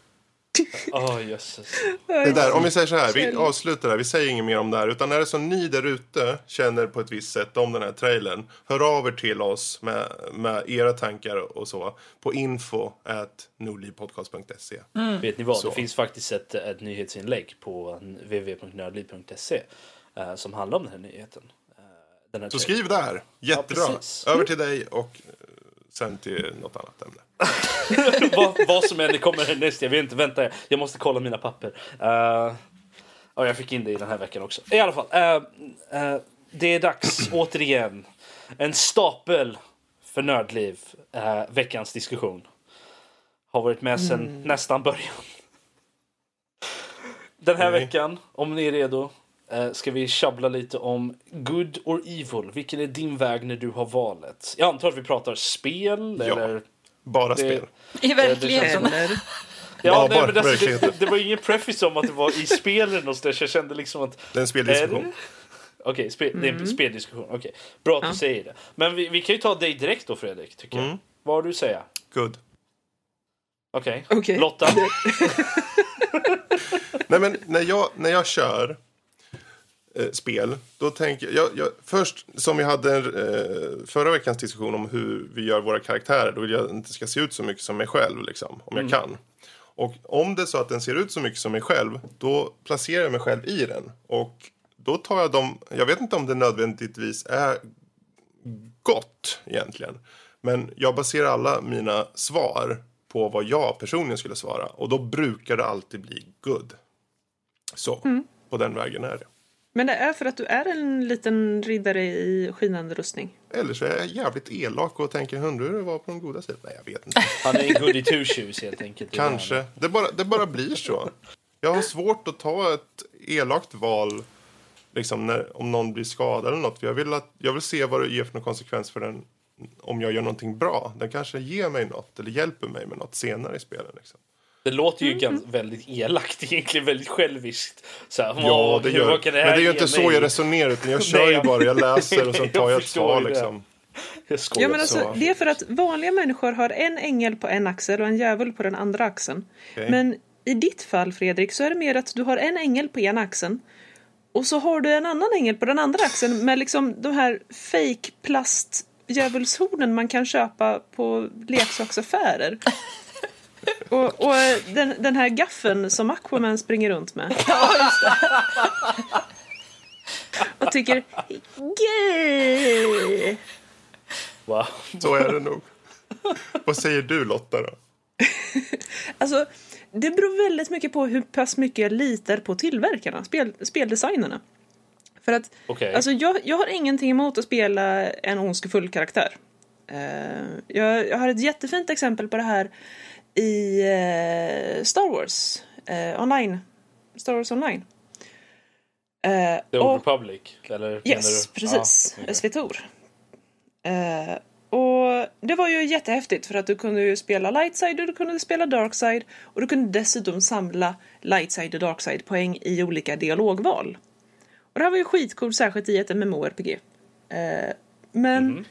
[SPEAKER 2] jösses.
[SPEAKER 1] Det där, om vi säger så här, vi avslutar där, vi säger inget mer om det här. Utan är det så ni där ute känner på ett visst sätt om den här trailern, hör av er till oss med, med era tankar och så på info at nordlivpodcast.se.
[SPEAKER 2] Vet ni vad?
[SPEAKER 1] Så.
[SPEAKER 2] Det finns faktiskt ett, ett nyhetsinlägg på www.nördliv.se eh, som handlar om den här nyheten. Eh, den här
[SPEAKER 1] Så skriv där, jättebra.
[SPEAKER 2] precis.
[SPEAKER 1] Över till dig och sen till något annat ämne.
[SPEAKER 2] vad, vad som än kommer härnäst, jag vet inte. Vänta, jag måste kolla mina papper. Uh, ja, jag fick in det i den här veckan också. I alla fall, eh, eh, det är dags återigen. En stapel för Nördliv, eh, veckans diskussion. Har varit med sedan
[SPEAKER 4] Mm.
[SPEAKER 2] nästan början. Den här
[SPEAKER 1] Okej.
[SPEAKER 2] veckan, om ni är redo, ska vi tjabbla lite om good or evil. Vilken är din väg när du har valet? Jag antar att vi pratar spel
[SPEAKER 1] Ja.
[SPEAKER 2] eller...
[SPEAKER 1] Bara
[SPEAKER 2] Det-
[SPEAKER 1] spel.
[SPEAKER 3] I verkligheten.
[SPEAKER 4] Eller?
[SPEAKER 2] Ja,
[SPEAKER 1] Ja,
[SPEAKER 2] nej,
[SPEAKER 1] bara
[SPEAKER 2] men alltså, det, det var ingen preface om att det var i spelen och så där, så jag kände liksom att...
[SPEAKER 1] Det är en speldiskussion.
[SPEAKER 2] det? Okej, spe, det är en speldiskussion. Okej, bra att du
[SPEAKER 4] Ja.
[SPEAKER 2] säger det. Men vi, vi kan ju ta dig direkt då, Fredrik. Tycker jag.
[SPEAKER 1] Mm.
[SPEAKER 2] Vad har du att säga?
[SPEAKER 1] Good.
[SPEAKER 2] Okej.
[SPEAKER 4] Okej.
[SPEAKER 2] Lotta?
[SPEAKER 1] Nej, men när jag, när jag kör eh, spel, då tänker jag, jag... Först, som vi hade eh, förra veckans diskussion om hur vi gör våra karaktärer, då vill jag inte ska se ut så mycket som mig själv, liksom, om jag kan. Och om det är så att den ser ut så mycket som mig själv, då placerar jag mig själv i den. Och då tar jag dem, jag vet inte om det nödvändigtvis är gott egentligen. Men jag baserar alla mina svar på vad jag personligen skulle svara. Och då brukar det alltid bli good. Så, på den vägen är det.
[SPEAKER 4] Men det är för att du är en liten riddare i skinande rustning.
[SPEAKER 1] Eller så är jag jävligt elak och tänker hundar var på den goda sidan. Nej, jag vet inte.
[SPEAKER 2] Han är en goody two shoes helt enkelt.
[SPEAKER 1] Kanske. Det bara, det bara blir så. Jag har svårt att ta ett elakt val liksom när, om någon blir skadad eller något. För jag, vill att, jag vill se vad det ger för någon konsekvens för den om jag gör någonting bra. Den kanske ger mig något eller hjälper mig med något senare i spelet. Liksom.
[SPEAKER 2] Det låter ju ganska, väldigt elakt egentligen, väldigt själviskt. Så här,
[SPEAKER 1] Ja,
[SPEAKER 2] "Åh,
[SPEAKER 1] det gör
[SPEAKER 2] det
[SPEAKER 1] Men det är ju inte så
[SPEAKER 2] mig?"
[SPEAKER 1] jag resonerar utan jag kör ju bara. Jag läser och sen tar jag ett svar liksom.
[SPEAKER 4] Ja, men alltså,
[SPEAKER 1] så.
[SPEAKER 4] det är för att vanliga människor har en ängel på en axel och en djävul på den andra axeln.
[SPEAKER 1] Okej.
[SPEAKER 4] Men i ditt fall, Fredrik, så är det mer att du har en ängel på ena axeln och så har du en annan ängel på den andra axeln med liksom de här fake plast djävulshornen man kan köpa på leksaksaffärer. Och, och den, den här gaffeln som Aquaman springer runt med. Och tycker gay.
[SPEAKER 2] Wow.
[SPEAKER 1] Så är det nog. Vad säger du Lotta då?
[SPEAKER 4] Alltså, det beror väldigt mycket på hur pass mycket jag litar på tillverkarna, spel, speldesignerna. För att,
[SPEAKER 2] Okej.
[SPEAKER 4] alltså jag, jag har ingenting emot att spela en ondskefull karaktär. Eh, jag, jag har ett jättefint exempel på det här i eh, Star Wars eh, online. Star Wars online. Eh,
[SPEAKER 2] The
[SPEAKER 4] och-
[SPEAKER 2] Old Republic? Eller
[SPEAKER 4] Yes,
[SPEAKER 2] du?
[SPEAKER 4] precis.
[SPEAKER 2] Ja, okej.
[SPEAKER 4] SVTOR. Eh, och det var ju jättehäftigt för att du kunde ju spela lightside och du kunde spela darkside och du kunde dessutom samla lightside och darkside poäng i olika dialogval. Och det här var ju skitcoolt, särskilt i ett MMORPG. Eh, men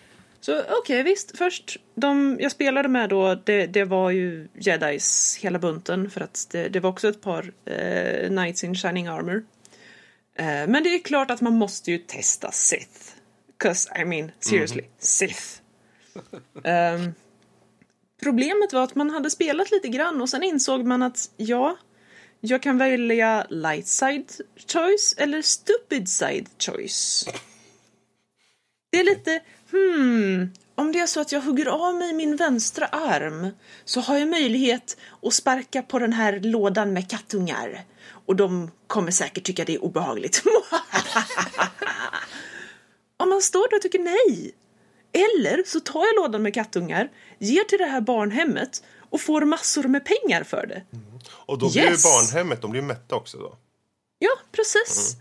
[SPEAKER 4] så okej, visst. Först, de jag spelade med då, det, det var ju Jedis hela bunten för att det, det var också ett par eh, Knights in Shining Armor. Eh, men det är klart att man måste ju testa Sith. 'Cause I mean, seriously, Sith. Ehm, problemet var att man hade spelat lite grann och sen insåg man att ja, jag kan välja light side choice eller stupid side choice. Det är lite, hmm, om det är så att jag hugger av mig min vänstra arm så har jag möjlighet att sparka på den här lådan med kattungar. Och de kommer säkert tycka det är obehagligt. om man står där och tycker nej. Eller så tar jag lådan med kattungar, ger till det här barnhemmet och får massor med pengar för det.
[SPEAKER 1] Och då blir ju
[SPEAKER 4] Yes.
[SPEAKER 1] barnhemmet, de blir mätta också då.
[SPEAKER 4] Ja, precis.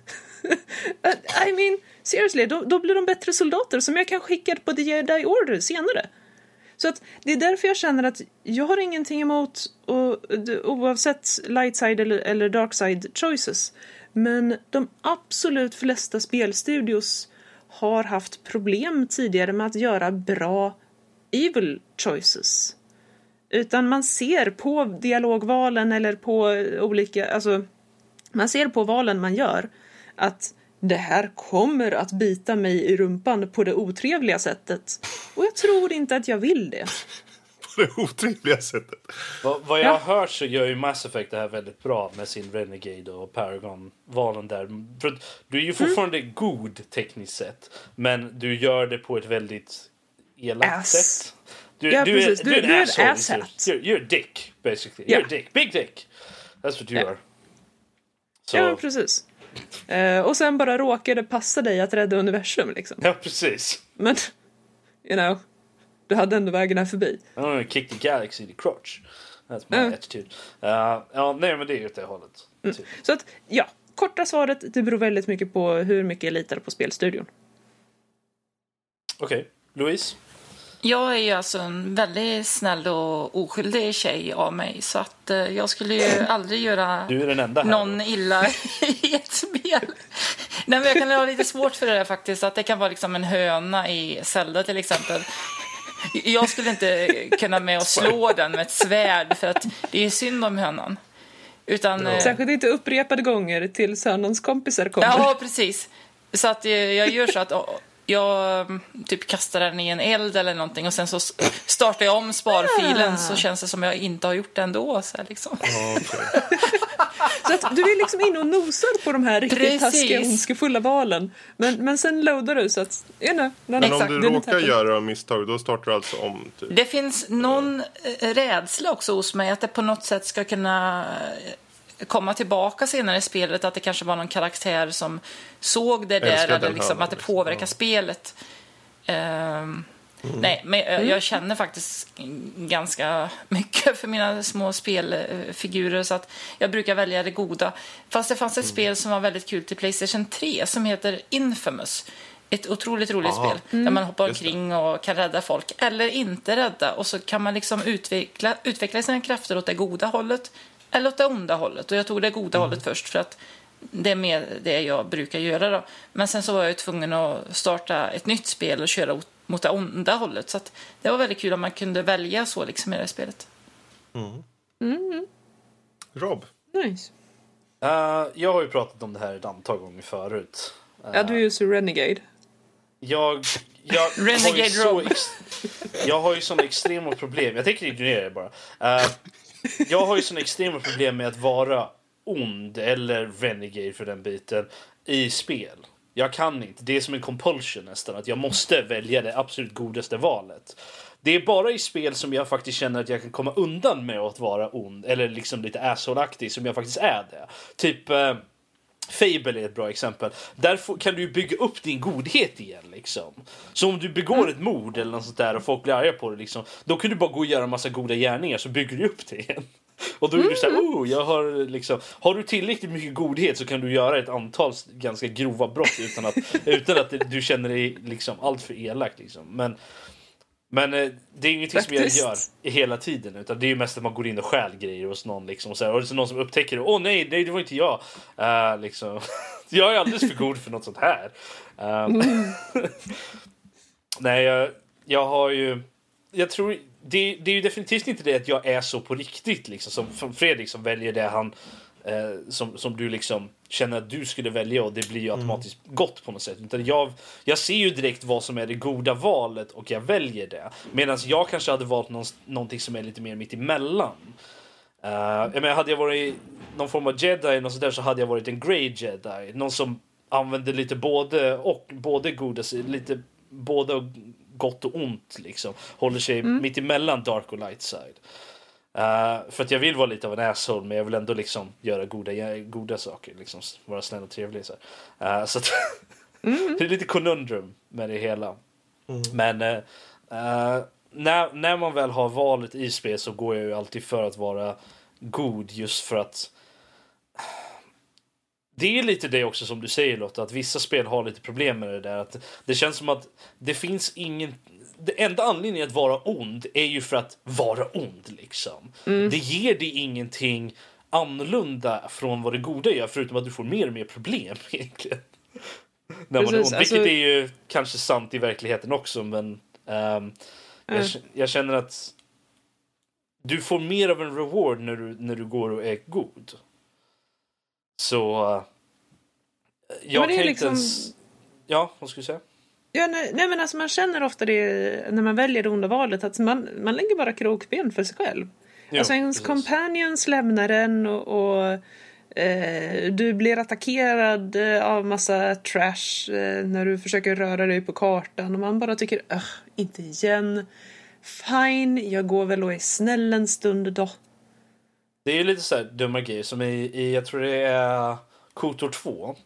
[SPEAKER 4] I mean, seriously, då, då blir de bättre soldater som jag kan skicka på The Jedi Order senare. Så att det är därför jag känner att jag har ingenting emot och, oavsett light side eller, eller dark side choices. Men de absolut flesta spelstudios har haft problem tidigare med att göra bra evil choices. Utan man ser på dialogvalen eller på olika, alltså man ser på valen man gör att det här kommer att bita mig i rumpan på det otrevliga sättet. Och jag tror inte att jag vill det.
[SPEAKER 1] På det otrevliga sättet.
[SPEAKER 2] Vad, vad jag
[SPEAKER 4] Ja.
[SPEAKER 2] har hört så gör ju Mass Effect det här väldigt bra med sin Renegade och Paragon-valen där. För du är ju fortfarande god tekniskt sett. Men du gör det på ett väldigt elakt
[SPEAKER 4] Ass.
[SPEAKER 2] sätt. Du,
[SPEAKER 4] Ja,
[SPEAKER 2] du, är,
[SPEAKER 4] Du-
[SPEAKER 2] du, är
[SPEAKER 4] du är
[SPEAKER 2] asshole.
[SPEAKER 4] asshat.
[SPEAKER 2] You're, you're a dick, basically.
[SPEAKER 4] Ja.
[SPEAKER 2] You're a dick. Big dick. That's what you
[SPEAKER 4] Ja.
[SPEAKER 2] are. Så,
[SPEAKER 4] Ja, precis. Eh, och sen bara råkar det passa dig att rädda universum liksom.
[SPEAKER 2] ja, precis.
[SPEAKER 4] Men, you know. Du hade ändå vägarna förbi.
[SPEAKER 2] I'm gonna kick the galaxy in the crotch. That's my
[SPEAKER 4] Ja.
[SPEAKER 2] attitude. Uh, ja, nej men det är ju åt det hållet. Typ.
[SPEAKER 4] Så att, ja. Korta svaret, det beror väldigt mycket på hur mycket jag litar på spelstudion.
[SPEAKER 2] Okej, Louise?
[SPEAKER 3] Jag är ju alltså en väldigt snäll och oskyldig tjej av mig så att eh, jag skulle ju aldrig göra
[SPEAKER 2] Du är den enda här.
[SPEAKER 3] någon illa i ett spel. Nej, men jag kan ha lite svårt för det där faktiskt, att det kan vara liksom en höna i Zelda till exempel. Jag skulle inte kunna med att slå den med ett svärd för att det är synd om hönan. Utan, eh,
[SPEAKER 4] Särskilt inte upprepade gånger till sönens kompisar kommer.
[SPEAKER 3] Ja, precis. Så att eh, jag gör så att jag mm, typ kastar den i en eld eller någonting och sen så startar jag om sparfilen
[SPEAKER 4] Ah.
[SPEAKER 3] så känns det som jag inte har gjort det ändå. Så här, liksom.
[SPEAKER 1] Okej.
[SPEAKER 4] Så att du är liksom inne och nosar på de här riktigt
[SPEAKER 3] Precis.
[SPEAKER 4] taskiga, ondskefulla valen. Men, men sen loadar du så att, you know,
[SPEAKER 1] Men om
[SPEAKER 3] Exakt,
[SPEAKER 1] du
[SPEAKER 4] didn't
[SPEAKER 1] råkar göra misstag, då startar du alltså om? Typ.
[SPEAKER 3] Det finns någon eh, rädsla också hos mig att det på något sätt ska kunna komma tillbaka senare i spelet. Att det kanske var någon karaktär som såg det där eller liksom, att det påverkar
[SPEAKER 1] Ja.
[SPEAKER 3] spelet. Ehm, Nej, men jag, jag känner faktiskt ganska mycket för mina små spelfigurer så att jag brukar välja det goda. Fast det fanns ett spel som var väldigt kul till Playstation 3 som heter Infamous. Ett otroligt roligt
[SPEAKER 1] Aha.
[SPEAKER 3] spel där man hoppar
[SPEAKER 1] Just det.
[SPEAKER 3] omkring och kan rädda folk eller inte rädda och så kan man liksom utveckla, utveckla sina krafter åt det goda hållet eller åt det onda hållet. Och jag tog det goda hållet först för att det är mer det jag brukar göra då. Men sen så var jag ju tvungen att starta ett nytt spel och köra mot det onda hållet. Så att det var väldigt kul om man kunde välja så liksom i det spelet.
[SPEAKER 1] Rob?
[SPEAKER 4] Nice.
[SPEAKER 2] Eh, jag har ju pratat om det här ett antal gånger förut. Eh,
[SPEAKER 4] Ja, du är ju så renegade.
[SPEAKER 2] Jag, jag, har ju
[SPEAKER 3] Renegade
[SPEAKER 2] så
[SPEAKER 3] Rob.
[SPEAKER 2] ex, jag har ju såna extrema problem. Jag tänker ignorera det bara. Eh, jag har ju såna extrema problem med att vara ond, eller renegade för den biten, i spel. Jag kan inte. Det är som en compulsion nästan. Att jag måste välja det absolut godaste valet. Det är bara i spel som jag faktiskt känner att jag kan komma undan med att vara ond. Eller liksom lite asshole-aktig som jag faktiskt är det. Typ... eh, Fable är ett bra exempel. Där kan du bygga upp din godhet igen. Liksom. Så om du begår ett mord eller något sånt där och folk blir arga på det, liksom, då kan du bara gå och göra en massa goda gärningar så bygger du upp det igen. Och då är du såhär, oh, jag har liksom... Har du tillräckligt mycket godhet så kan du göra ett antal ganska grova brott utan att, utan att du känner dig liksom allt för elak. Liksom. Men, men eh, det är ingenting som jag
[SPEAKER 4] Faktiskt.
[SPEAKER 2] gör hela tiden. Utan det är ju mest att man går in och stjäl grejer hos någon. Liksom, och, så här, och det är så någon som upptäcker det. Åh nej, nej, det var inte jag. Eh, liksom. jag är alldeles för god för något sånt här. Eh, nej, jag, jag har ju... Jag tror... Det, det är ju definitivt inte det att jag är så på riktigt. Liksom, som som Fredrik som väljer det han... Eh, som, som du liksom känner att du skulle välja och det blir ju automatiskt gott på något sätt. Utan jag, jag ser ju direkt vad som är det goda valet och jag väljer det. Medan jag kanske hade valt någon, någonting som är lite mer mitt emellan. Uh, jag menar, hade jag varit någon form av jedi eller något sånt där, så hade jag varit en grey jedi. Någon som använder lite både och både goda lite både gott och ont liksom. Håller sig mitt emellan dark och light side. Eh, för att jag vill vara lite av en asshole men jag vill ändå liksom göra goda, goda saker. Liksom, vara snäll och trevlig. Så. Eh, så att det är lite konundrum med det hela. Men eh, eh, när, när man väl har valet i spel så går jag ju alltid för att vara god just för att det är lite det också som du säger Lotta, att vissa spel har lite problem med det där. Att det känns som att det finns ingen... Det enda anledningen att vara ond är ju för att vara ond liksom. Det ger dig ingenting annorlunda från vad det goda gör förutom att du får mer och mer problem egentligen. När man är
[SPEAKER 4] Precis,
[SPEAKER 2] ond.
[SPEAKER 4] alltså-
[SPEAKER 2] Vilket är ju kanske sant i verkligheten också men jag,
[SPEAKER 4] Mm.
[SPEAKER 2] k- jag känner att du får mer av en reward när du, när du går och är god. Så... eh, jag
[SPEAKER 4] är
[SPEAKER 2] kan
[SPEAKER 4] liksom-
[SPEAKER 2] inte ens... Ja, vad skulle du säga?
[SPEAKER 4] Ja, nej, nej, men alltså man känner ofta det när man väljer det onda valet att man, man lägger bara krokben för sig själv.
[SPEAKER 2] Jo,
[SPEAKER 4] alltså ens
[SPEAKER 2] precis.
[SPEAKER 4] companions lämnar en och, och eh, du blir attackerad eh, av massa trash eh, när du försöker röra dig på kartan och man bara tycker "Ugh, inte igen. Fine, jag går väl och är snäll en stund då.
[SPEAKER 2] Det är ju lite så här dumma grejer som i, i jag tror det är Kotor 2.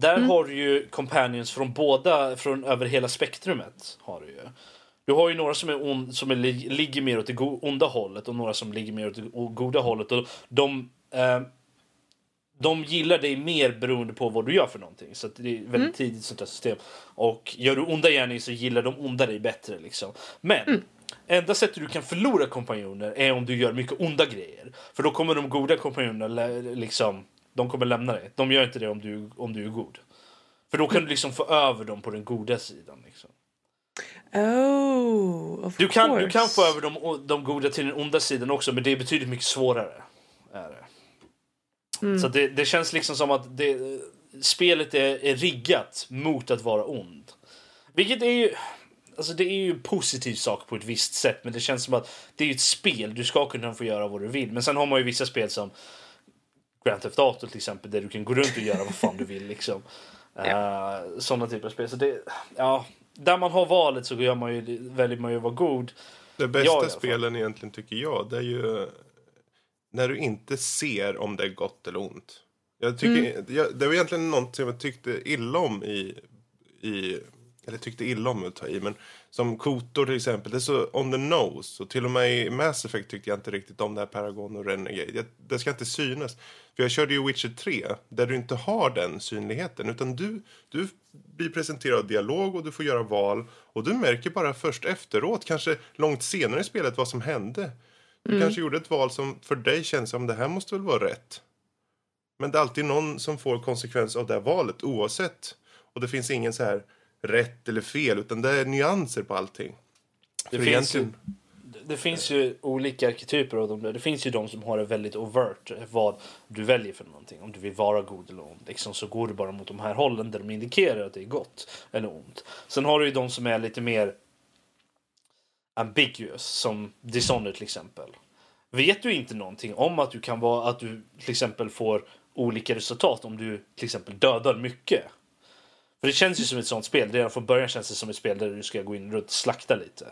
[SPEAKER 2] Där
[SPEAKER 4] Mm.
[SPEAKER 2] har du ju companions från båda, från över hela spektrumet. Har du ju. Du har ju några som, är on, som är, ligger mer åt det onda hållet och några som ligger mer åt det goda hållet. Och de, eh, de gillar dig mer beroende på vad du gör för någonting. Så det är väldigt mm. tidigt sånt där system. Och gör du onda gärningar så gillar de onda dig bättre. Liksom. Men mm. enda sättet du kan förlora kompanjoner är om du gör mycket onda grejer. För då kommer de goda kompanjonerna liksom, de kommer lämna dig. De gör inte det om du, om du är god. För då kan du liksom få över dem på den goda sidan. Liksom.
[SPEAKER 4] Oh, of
[SPEAKER 2] du kan,
[SPEAKER 4] course.
[SPEAKER 2] du kan få över de, de goda till den onda sidan också, men det är betydligt mycket svårare. Är det. Mm. Så det, det, känns liksom som att det, spelet är, är riggat mot att vara ond. Vilket är ju... Alltså det är ju en positiv sak på ett visst sätt, men det känns som att det är ett spel. Du ska kunna få göra vad du vill. Men sen har man ju vissa spel som Grand Theft Auto till exempel, där du kan gå runt och göra vad fan du vill. Liksom. Ja. Uh, sådana typer av spel. Så det, ja, där man har valet så gör man ju, väljer man ju att vara god.
[SPEAKER 1] Det bästa spelen egentligen tycker jag, det är ju när du inte ser om det är gott eller ont. Jag tycker, mm. jag, det var egentligen något som jag tyckte illa om i, i eller tyckte illa om att ta i, men som Kotor till exempel, det är så on the nose. Och till och med i Mass Effect tyckte jag inte riktigt om det här Paragon och Renegade. Jag, det ska inte synas. För jag körde ju Witcher 3, där du inte har den synligheten. Utan du, du blir presenterad dialog och du får göra val. Och du märker bara först efteråt, kanske långt senare i spelet, vad som hände. Du mm. kanske gjorde ett val som för dig känns som det här måste väl vara rätt. Men det är alltid någon som får konsekvens av det valet oavsett. Och det finns ingen så här rätt eller fel utan det är nyanser på allting.
[SPEAKER 2] Det, finns ju, det finns ju olika arketyper av dem. Det finns ju de som har det väldigt overt vad du väljer för någonting. Om du vill vara god eller ond. Liksom, så går du bara mot de här hållen där de indikerar att det är gott eller ont. Sen har du ju de som är lite mer ambiguous som Dishonored till exempel. Vet du inte någonting om att du kan vara att du till exempel får olika resultat om du till exempel dödar mycket. För det känns ju som ett sånt spel. Redan från början känns det som ett spel där du ska gå in runt och slakta lite.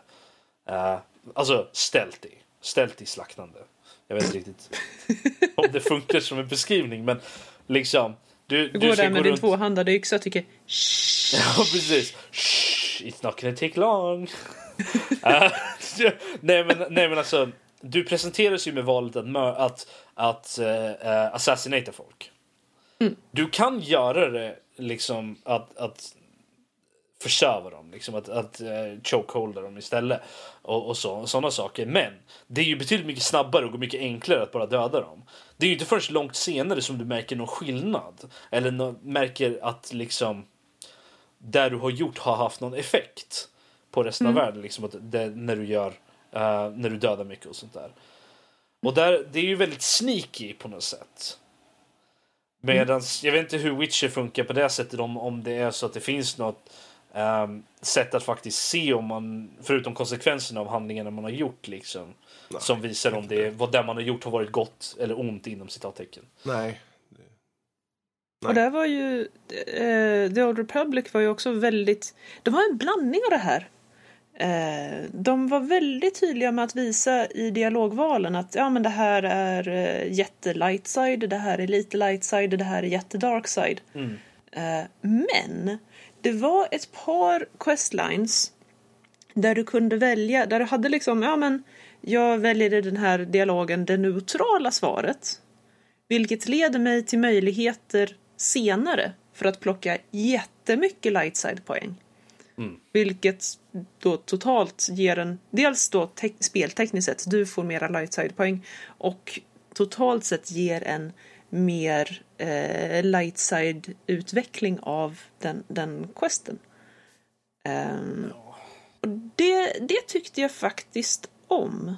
[SPEAKER 2] Uh, alltså stealthy. Stealthy slaktande. Jag vet inte riktigt om det funkar som en beskrivning men liksom. Du,
[SPEAKER 4] du, går där med din tvåhandade yxa och tycker
[SPEAKER 2] Ja precis. Shh, it's not gonna take long. uh, nej, men, nej men alltså. Du presenteras ju med valet att, att, att uh, assassinata folk. Mm. Du kan göra det liksom att, att försöva dem, liksom att, att uh, chokeholda dem istället. Och, och så, sådana saker. Men det är ju betydligt mycket snabbare och mycket enklare att bara döda dem. Det är ju inte först långt senare som du märker någon skillnad. Eller no märker att liksom där du har gjort har haft någon effekt på resten mm. av världen. Liksom, att det, när, du gör, uh, när du dödar mycket och sånt där. Och där, det är ju väldigt sneaky på något sätt. Medans, jag vet inte hur Witcher funkar på det sättet om, om det är så att det finns något um, sätt att faktiskt se om man, förutom konsekvenserna av handlingarna man har gjort liksom. Nej, som visar om det, vad det man har gjort har varit gott eller ont inom citattecken.
[SPEAKER 1] Nej.
[SPEAKER 4] Nej. Och där var ju, uh, The Old Republic var ju också väldigt, det var en blandning av det här. Eh, de var väldigt tydliga med att visa i dialogvalen att ja, men det här är eh, jätte light side, det här är lite light side, det här är jätte dark side. Mm. Eh, men det var ett par questlines där du kunde välja, där du hade liksom, ja men jag väljer i den här dialogen det neutrala svaret. Vilket leder mig till möjligheter senare för att plocka jättemycket light side poäng. Mm. Vilket då totalt ger en, dels då speltekniskt sett, du får mera light poäng och totalt sett ger en mer eh, light side utveckling av den, den questen. Um, ja. och det, det tyckte jag faktiskt om.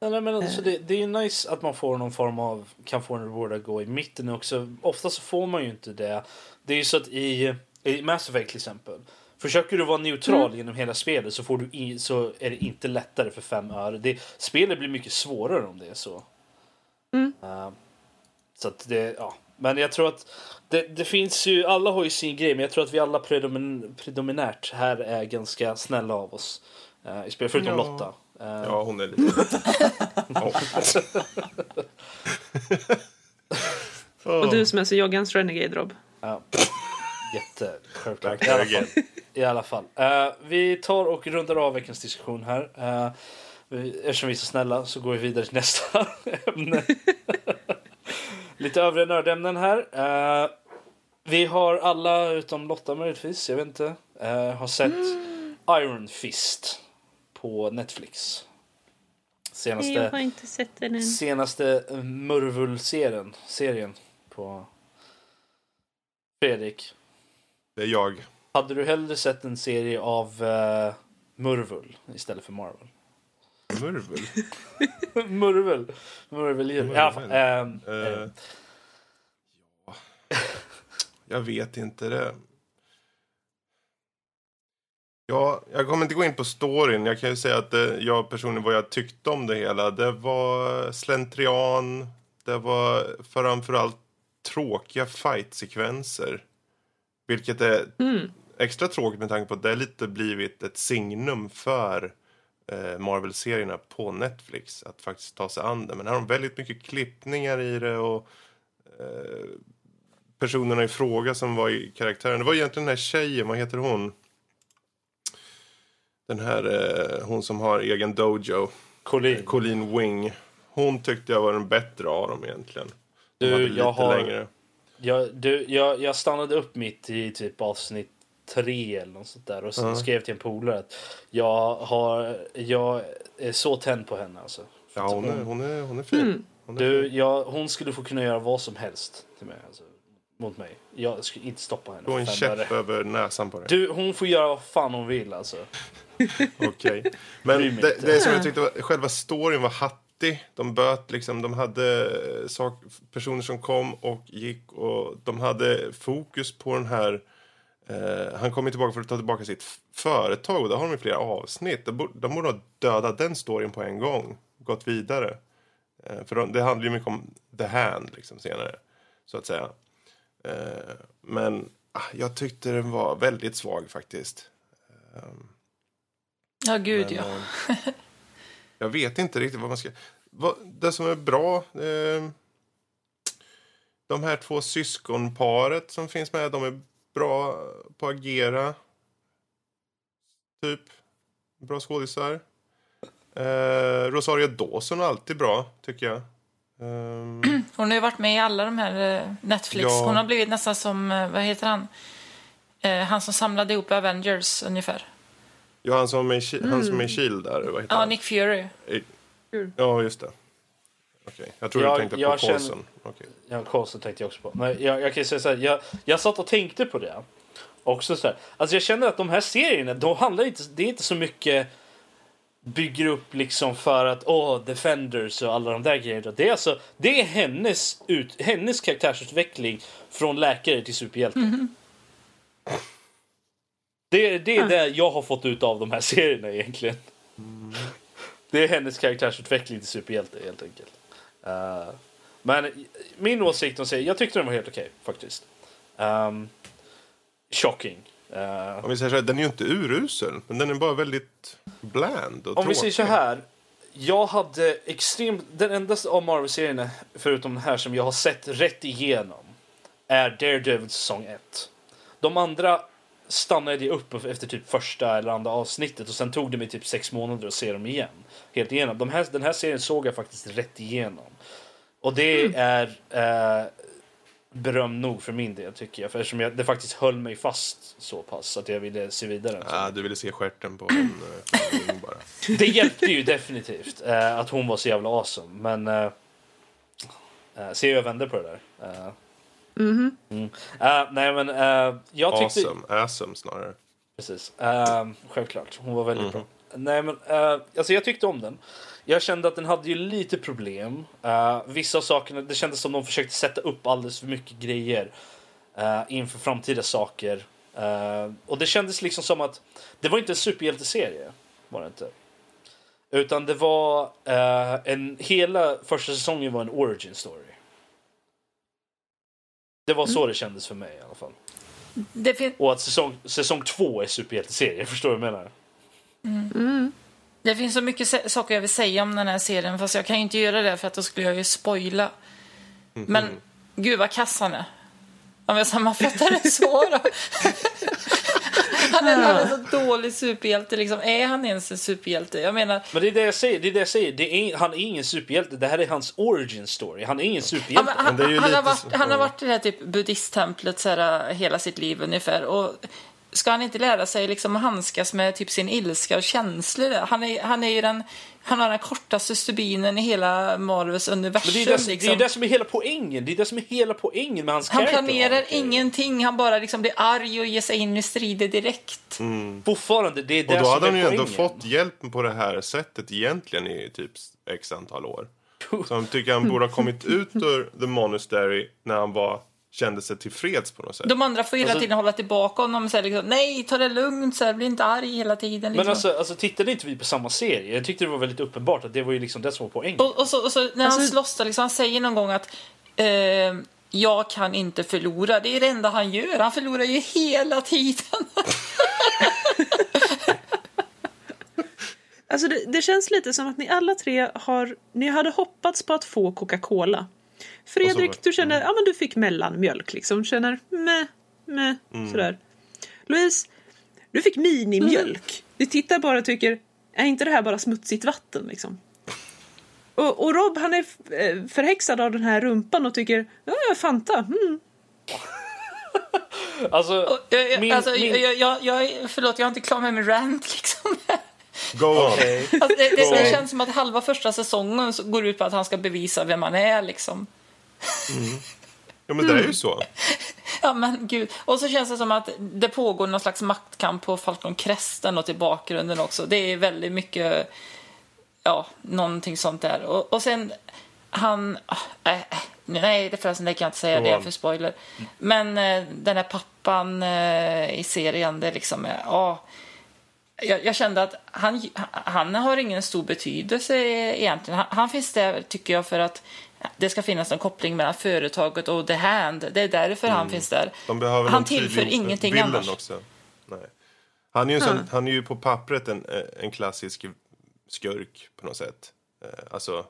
[SPEAKER 2] Nej, men alltså, det, det är ju nice att man får någon form av, kan få en reward att gå i mitten också. Ofta så får man ju inte det. Det är ju så att i, i Mass Effect till exempel Försöker du vara neutral mm. genom hela spelet så, får du in, så är det inte lättare för fem öre. Det, spelet blir mycket svårare om det är så. Mm. Uh, så att det, ja. Men jag tror att det, det, finns ju, alla har ju sin grej, men jag tror att vi alla predomin, predominärt här är ganska snälla av oss. Uh, i spel, förutom ja. Lotta.
[SPEAKER 1] Uh, ja, hon är lite...
[SPEAKER 4] Och du som är så joggans renegade Rob.
[SPEAKER 2] Ja. Jätte,
[SPEAKER 1] självklart.
[SPEAKER 2] I alla fall. Eh, vi tar och rundar av veckans diskussion här. Uh, vi, eftersom vi är så snälla så går vi vidare till nästa ämne. Lite övriga nördämnen här. Uh, vi har alla, utom Lotta möjligtvis, jag vet inte, uh, har sett mm. Iron Fist på Netflix.
[SPEAKER 4] Senaste, jag har inte sett den än.
[SPEAKER 2] Senaste Murvul-serien serien på Fredrik.
[SPEAKER 1] Det är jag.
[SPEAKER 2] Hade du hellre sett en serie av uh, Murvul istället för Marvel?
[SPEAKER 1] Murvel?
[SPEAKER 2] Murvel. Murvel. Ja, ähm, uh,
[SPEAKER 1] ja. Jag vet inte det. Ja, jag kommer inte gå in på storyn. Jag kan ju säga att det, jag personligen vad jag tyckte om det hela. Det var slentrian. Det var framförallt tråkiga fight-sekvenser. Vilket är mm. extra tråkigt med tanke på att det lite blivit ett signum för eh, Marvel-serierna på Netflix. Att faktiskt ta sig an det. Men här har de väldigt mycket klippningar i det och eh, personerna i fråga som var i karaktären. Det var egentligen den här tjejen, vad heter hon? Den här, eh, hon som har egen dojo.
[SPEAKER 2] Colleen.
[SPEAKER 1] Colleen Wing. Hon tyckte jag var den bättre av dem egentligen.
[SPEAKER 2] du, jag har... Längre. Jag, du, jag, jag stannade upp mitt i typ avsnitt tre eller något sånt där och så uh -huh. skrev till en polare att jag, har, jag är så tänd på henne alltså.
[SPEAKER 1] Ja, hon, hon, är, hon, är, hon är fin. Mm.
[SPEAKER 2] Hon, är du, fin. Jag, hon skulle få kunna göra vad som helst till mig. Alltså, mot mig. Jag skulle inte stoppa henne.
[SPEAKER 1] Du har en käpp över näsan på dig.
[SPEAKER 2] Du, hon får göra vad fan hon vill alltså.
[SPEAKER 1] Okej. Okay. Men det, det som jag tyckte var, själva storyn var hattig. De böt liksom, de hade eh, sak, personer som kom och gick och de hade fokus på den här Eh, han kommer tillbaka för att ta tillbaka sitt företag och där har de flera avsnitt. De, borde, de borde ha dödat den storyn på en gång. Gått vidare. Uh, för de, det handlar ju mycket om the hand liksom senare. Så att säga. Uh, men ah, jag tyckte den var väldigt svag faktiskt.
[SPEAKER 3] Ehm, ja, gud men, ja.
[SPEAKER 1] jag vet inte riktigt vad man ska... Vad, det som är bra... Ehm, de här två syskonparet som finns med, de är bra på att agera. Typ. Bra skådisar. Eh, Rosario Dawson är alltid bra, tycker jag. Um...
[SPEAKER 3] Hon har ju varit med i alla de här uh, Netflix. Ja. Hon har blivit nästan som, uh, vad heter han? Uh, han som samlade ihop Avengers ungefär.
[SPEAKER 1] Ja, han som är, mm. han som är Shield där. Vad heter
[SPEAKER 3] ja,
[SPEAKER 1] han?
[SPEAKER 3] Nick Fury.
[SPEAKER 1] Ja, just det. Okay. Jag tror jag, du tänkte på Coulson. Känner... Okay.
[SPEAKER 2] Ja, Coulson tänkte jag också på. Men jag, jag kan säga så här, jag, jag satt och tänkte på det. Också så här. Alltså jag känner att de här serierna, de handlar inte, det är inte så mycket bygger upp liksom för att åh, oh, Defenders och alla de där grejerna. Det är alltså, det är hennes, ut, hennes karaktärsutveckling från läkare till superhjälte. Mm -hmm. Det, det är mm. det jag har fått ut av de här serierna egentligen. Mm. Det är hennes karaktärsutveckling till superhjälte helt enkelt. Uh, men min åsikt om serien, jag tyckte den var helt okej okay, faktiskt. Um, shocking.
[SPEAKER 1] Uh, om vi säger så här, den är ju inte urusel, men den är bara väldigt bland och
[SPEAKER 2] Om tråkig. vi säger så här. Jag hade extremt, den enda av Marvel-serierna, förutom den här som jag har sett rätt igenom, är Daredevil säsong 1. De andra stannade jag upp efter typ första eller andra avsnittet och sen tog det mig typ sex månader att se dem igen. Helt igenom. De här, den här serien såg jag faktiskt rätt igenom. Och det mm. är eh, beröm nog för min del tycker jag. För eftersom jag, det faktiskt höll mig fast så pass att jag ville se vidare.
[SPEAKER 1] Ja, du ville se skärten på en
[SPEAKER 2] eh, bara. Det hjälpte ju definitivt eh, att hon var så jävla awesome. Men eh, eh, se jag vänder på det där. Eh,
[SPEAKER 3] Mm -hmm. mm.
[SPEAKER 2] Uh, nej men uh, jag tyckte...
[SPEAKER 1] Awesome, awesome snarare.
[SPEAKER 2] Precis. Uh, självklart, hon var väldigt mm -hmm. bra. Nej men alltså jag tyckte om den. Jag kände att den hade ju lite problem. vissa saker, det kändes som de försökte sätta upp alldeles för mycket grejer inför framtida saker. och det kändes liksom som att det var inte en superhjälteserie. Var det inte. Utan det var en, hela första säsongen var en origin story. Det var så mm. det kändes för mig i alla fall. Och att säsong, säsong två är superhjälteserie, förstår du vad jag menar?
[SPEAKER 3] Mm. Mm. Det finns så mycket saker jag vill säga om den här serien, fast jag kan ju inte göra det för att då skulle jag ju spoila. Mm. Men gud vad kass han är. Om jag sammanfattar det så då. Han är, han är så dålig superhjälte. Liksom. Är han ens en superhjälte? Jag menar,
[SPEAKER 2] Men det är det jag säger. Det är det jag säger. Det är, han är ingen superhjälte. Det här är hans origin story. Han är ingen superhjälte.
[SPEAKER 3] han, har varit,
[SPEAKER 1] så-
[SPEAKER 3] han har
[SPEAKER 1] ja.
[SPEAKER 3] varit i det här typ buddhisttemplet så här, hela sitt liv ungefär. Och ska han inte lära sig liksom att handskas med typ sin ilska och känslor? Han är, han är ju den, han har den kortaste stubinen i hela Marvels universum.
[SPEAKER 2] Men det är det, det,
[SPEAKER 3] liksom.
[SPEAKER 2] är det som är hela poängen. Det är det som är hela poängen med hans
[SPEAKER 3] han
[SPEAKER 2] character
[SPEAKER 3] planerar ingenting, han bara liksom blir arg och ger sig in i strider direkt.
[SPEAKER 2] Fortfarande, det är det
[SPEAKER 1] Och då
[SPEAKER 2] som
[SPEAKER 1] hade han ju ändå fått hjälp på det här sättet egentligen i typ x antal år. Så han tycker han borde ha kommit ut ur The Monastery när han var, kände sig tillfreds på något sätt.
[SPEAKER 3] De andra får hela
[SPEAKER 2] Alltså-
[SPEAKER 3] tiden hålla tillbaka honom och säga liksom, nej, ta det lugnt, så här, bli inte arg hela tiden. Liksom.
[SPEAKER 2] Men alltså, alltså tittade inte vi på samma serie? Jag tyckte det var väldigt uppenbart att det var ju liksom det som var poängen.
[SPEAKER 3] Och, och, så, och så när han
[SPEAKER 4] Alltså-
[SPEAKER 3] slåss då, liksom, han säger någon gång att eh, jag kan inte förlora. Det är det enda han gör. Han förlorar ju hela tiden.
[SPEAKER 4] Alltså det, det känns lite som att ni alla tre har, ni hade hoppats på att få Coca-Cola. Fredrik,
[SPEAKER 1] så-
[SPEAKER 4] du känner, ja men du fick mellanmjölk liksom. Du känner, meh, meh, sådär. Louise, du fick minimjölk. Du tittar bara och tycker, är inte det här bara smutsigt vatten liksom? Och, och Rob han är eh, förhäxad av den här rumpan och tycker, ja, Fanta, mm.
[SPEAKER 2] Alltså,
[SPEAKER 3] Jag, jag,
[SPEAKER 2] min,
[SPEAKER 3] alltså,
[SPEAKER 2] min,
[SPEAKER 3] jag, jag, jag, förlåt, jag är inte klar med min rant liksom.
[SPEAKER 1] Go on!
[SPEAKER 2] Okej.
[SPEAKER 3] Alltså, det, det, det
[SPEAKER 2] Sorry.
[SPEAKER 3] känns som att halva första säsongen går ut på att han ska bevisa vem han är liksom.
[SPEAKER 1] Ja men det är ju så.
[SPEAKER 3] Ja men gud. Och så känns det som att det pågår någon slags maktkamp på Falcon Crest och i bakgrunden också. Det är väldigt mycket, ja, någonting sånt där. Och, och sen, han, äh, äh, nej det förresten det kan jag inte säga, det är för spoiler. Men äh, den här pappan äh, i serien, det liksom är, ja. Jag, jag kände att han, han har ingen stor betydelse egentligen. Han, han finns där, tycker jag, för att det ska finnas en koppling mellan företaget och The Hand. Det är därför han finns där. Han tillför ingenting annars.
[SPEAKER 1] också. Nej. Han, är ju sån, han är ju på pappret en, eh, en klassisk skurk på något sätt. Eh, Alltså,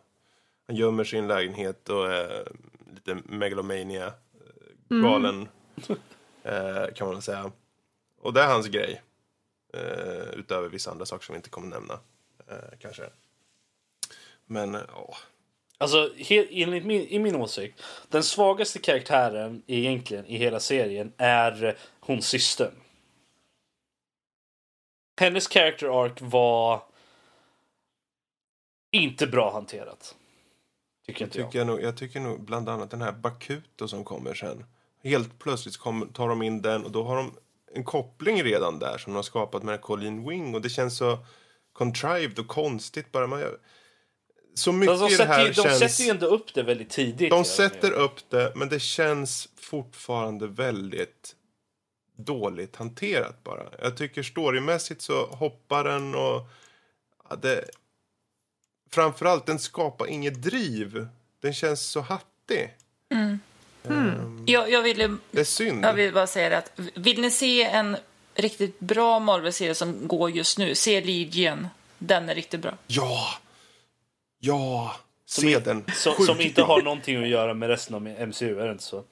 [SPEAKER 1] han gömmer sin lägenhet och är lite megalomania, eh, galen, eh, kan man väl säga. Och det är hans grej. Utöver vissa andra saker som vi inte kommer nämna. Kanske. Men, ja.
[SPEAKER 2] Alltså, enligt min, i min åsikt, den svagaste karaktären egentligen i hela serien är hon systern. Hennes character arc var inte bra hanterat. Tycker
[SPEAKER 1] Jag
[SPEAKER 2] inte jag.
[SPEAKER 1] tycker, nog, jag tycker nog bland annat den här Bakuto som kommer sen. Helt plötsligt kommer, tar de in den och då har de en koppling redan där som de har skapat med Colleen Wing och det känns så contrived och konstigt bara. Man, så mycket
[SPEAKER 2] Alltså, de sätter,
[SPEAKER 1] här
[SPEAKER 2] ju, de
[SPEAKER 1] känns...
[SPEAKER 2] sätter ju ändå upp det väldigt tidigt.
[SPEAKER 1] de sätter upp det men det känns fortfarande väldigt dåligt hanterat bara. Jag tycker storymässigt så hoppar den och ja, det, framförallt den skapar inget driv. Den känns så hattig. Ehm,
[SPEAKER 3] Jag, jag, ville,
[SPEAKER 1] det är synd.
[SPEAKER 3] jag vill bara säga det att vill ni se en riktigt bra Marvel-serie som går just nu, se Legion. Den är riktigt bra.
[SPEAKER 1] Ja! Ja! Se den.
[SPEAKER 2] Som,
[SPEAKER 1] Sjukt
[SPEAKER 2] som inte har någonting att göra med resten av MCU, är det inte så?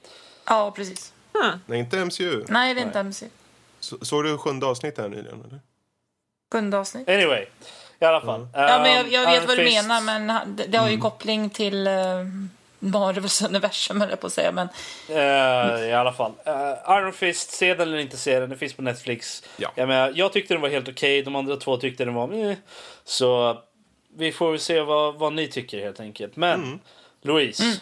[SPEAKER 3] Ja, precis.
[SPEAKER 4] Huh.
[SPEAKER 1] Nej, inte MCU.
[SPEAKER 3] Nej, det är inte MC.
[SPEAKER 1] Så, såg du sjunde avsnittet här nyligen? Eller?
[SPEAKER 3] Sjunde avsnitt.
[SPEAKER 2] Anyway, i alla fall.
[SPEAKER 3] Ja, men jag, jag vet
[SPEAKER 2] Iron
[SPEAKER 3] vad du
[SPEAKER 2] Fist-
[SPEAKER 3] menar, men det, det har ju koppling till uh, Marvels universum, höll jag på att säga. Men
[SPEAKER 2] Eh, I alla fall. Eh, Iron Fist, se den eller inte se den. Den finns på Netflix.
[SPEAKER 1] Ja.
[SPEAKER 2] Jag, menar, jag tyckte den var helt okej. De andra två tyckte den var meh. Så vi får väl se vad, vad ni tycker helt enkelt. Men
[SPEAKER 1] Mm.
[SPEAKER 2] Louise,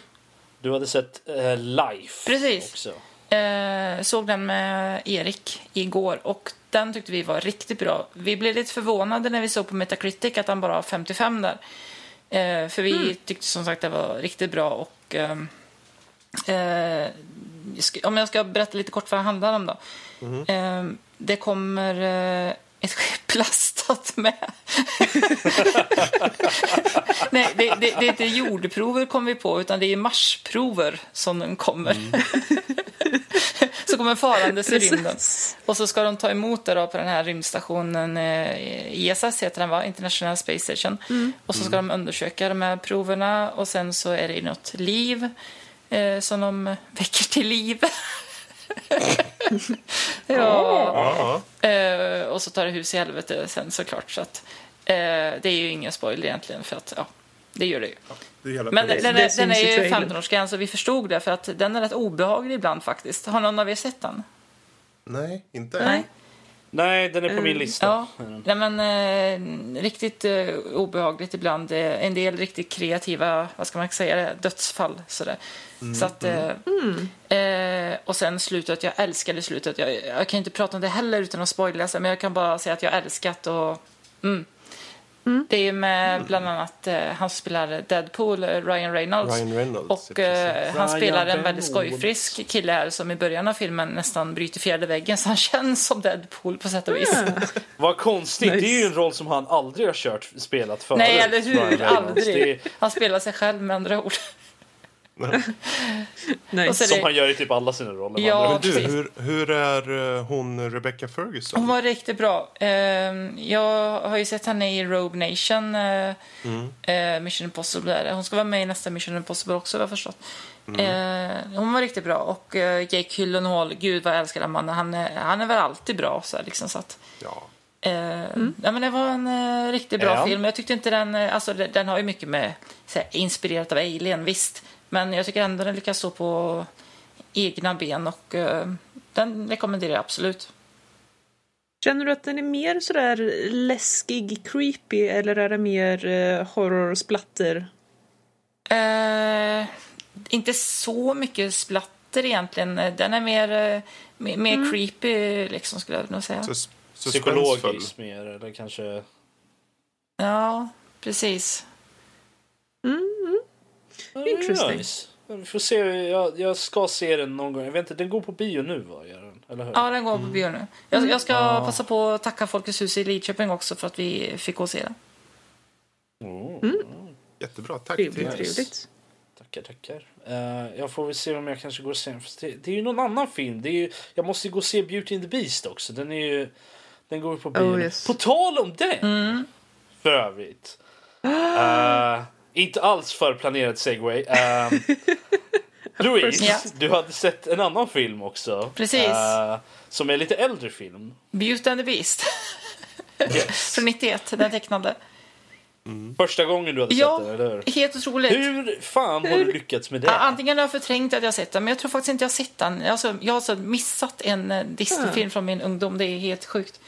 [SPEAKER 2] du hade sett uh, Life
[SPEAKER 3] Precis.
[SPEAKER 2] också.
[SPEAKER 3] Eh, såg den med Erik igår och den tyckte vi var riktigt bra. Vi blev lite förvånade när vi såg på Metacritic att han bara har 55 där. Eh, för vi tyckte som sagt det var riktigt bra och ehm, eh, om jag ska berätta lite kort vad det handlar om då. Eh, det kommer eh, ett skepp lastat med Nej, det, det, det är inte jordprover kom vi på, utan det är marsprover som den kommer. så kommer farandes i rymden. Och så ska de ta emot det då på den här rymdstationen, eh, ISS heter den va? International Space Station. Och så ska de undersöka de här proverna och sen så är det något liv eh, som de väcker till liv. ja.
[SPEAKER 1] Ja.
[SPEAKER 3] Eh, och så tar det hus i helvete sen såklart. Så att, eh, det är ju ingen spoiler egentligen för att ja, det gör det ju.
[SPEAKER 1] Det
[SPEAKER 3] Men
[SPEAKER 1] poängen.
[SPEAKER 3] den,
[SPEAKER 4] det
[SPEAKER 3] är, den är ju
[SPEAKER 4] trailern.
[SPEAKER 3] 15-årsgräns och vi förstod det för att den är rätt obehaglig ibland faktiskt. Har någon av er sett den?
[SPEAKER 1] Nej, inte
[SPEAKER 3] Nej.
[SPEAKER 2] Nej, den är på min lista.
[SPEAKER 3] Ja, Nej, men eh, riktigt eh, obehagligt ibland. Eh, en del riktigt kreativa, vad ska man säga, dödsfall. Sådär. Så att, eh, eh, och sen slutet, jag älskade slutet. Jag, jag kan inte prata om det heller utan att spoila, men jag kan bara säga att jag älskat och mm. Det är ju med bland annat eh, han spelar Deadpool, eh, Ryan Reynolds.
[SPEAKER 1] Ryan Reynolds,
[SPEAKER 3] Och eh, han spelar en väldigt skojfrisk kille här som i början av filmen nästan bryter fjärde väggen så han känns som Deadpool på sätt och vis.
[SPEAKER 2] Vad konstigt,
[SPEAKER 4] Nice.
[SPEAKER 2] det är ju en roll som han aldrig har kört, spelat förut.
[SPEAKER 3] Nej, eller hur? Aldrig.
[SPEAKER 2] Det
[SPEAKER 3] Han spelar sig själv med andra ord.
[SPEAKER 2] Är som
[SPEAKER 3] det-
[SPEAKER 2] han gör i typ alla sina roller.
[SPEAKER 3] Ja.
[SPEAKER 1] Men du, hur, hur är eh, hon Rebecca Ferguson?
[SPEAKER 3] Hon var riktigt bra. Ehm, Jag har ju sett henne i Rogue Nation, eh, eh, Mission Impossible. Hon ska vara med i nästa Mission Impossible också, jag förstått. Eh, Hon var riktigt bra. Och Jake Gyllenhaal, gud vad jag älskar den mannen. Han är, han är väl alltid bra. Så här, liksom, så att,
[SPEAKER 1] Ja.
[SPEAKER 3] Eh, ja, men det var en eh, riktigt bra
[SPEAKER 2] Ja.
[SPEAKER 3] film. Jag tyckte inte den... Alltså, den, den har ju mycket med... Så här, inspirerat av Alien, visst. Men jag tycker ändå den lyckas stå på egna ben och eh, den rekommenderar jag absolut.
[SPEAKER 4] Känner du att den är mer sådär läskig, creepy eller är det mer eh, horror splatter?
[SPEAKER 3] Eh, inte så mycket splatter egentligen. Den är mer, eh, mer, mer creepy, liksom, skulle jag nog säga.
[SPEAKER 1] Sus-.
[SPEAKER 2] Psykologiskt mer, eller kanske...
[SPEAKER 3] Ja, precis.
[SPEAKER 4] Interesting.
[SPEAKER 2] Nice. Vi får se, jag, jag ska se den någon gång. Jag vet inte, den går på bio nu va? Gör den, eller hur?
[SPEAKER 3] Ja, den går på bio nu. Jag, jag ska passa på att tacka Folkets hus i Lidköping också för att vi fick gå och se den.
[SPEAKER 1] Jättebra, tack.
[SPEAKER 4] Trevligt, trevligt.
[SPEAKER 2] Tackar, tackar. Eh, jag får väl se om jag kanske går och ser det, det är ju någon annan film. Det är ju, jag måste ju gå och se Beauty and the Beast också. Den är ju... Den går ju på bio.
[SPEAKER 4] Oh, yes.
[SPEAKER 2] På tal om den! För övrigt. Eh, inte alls för planerad segway. Uh, Louise,
[SPEAKER 3] Ja.
[SPEAKER 2] du hade sett en annan film också.
[SPEAKER 3] Precis.
[SPEAKER 2] Eh, som är lite äldre film.
[SPEAKER 3] Beauty and the Beast.
[SPEAKER 2] Yes.
[SPEAKER 3] Från 91, den tecknade.
[SPEAKER 2] Första gången du hade
[SPEAKER 3] Ja,
[SPEAKER 2] sett den, eller hur?
[SPEAKER 3] helt otroligt.
[SPEAKER 2] Hur fan har du lyckats med det?
[SPEAKER 3] Antingen har jag förträngt att jag har sett den, men jag tror faktiskt inte jag har sett den. Alltså, jag har så missat en eh, Disney-film från min ungdom. Det är helt sjukt.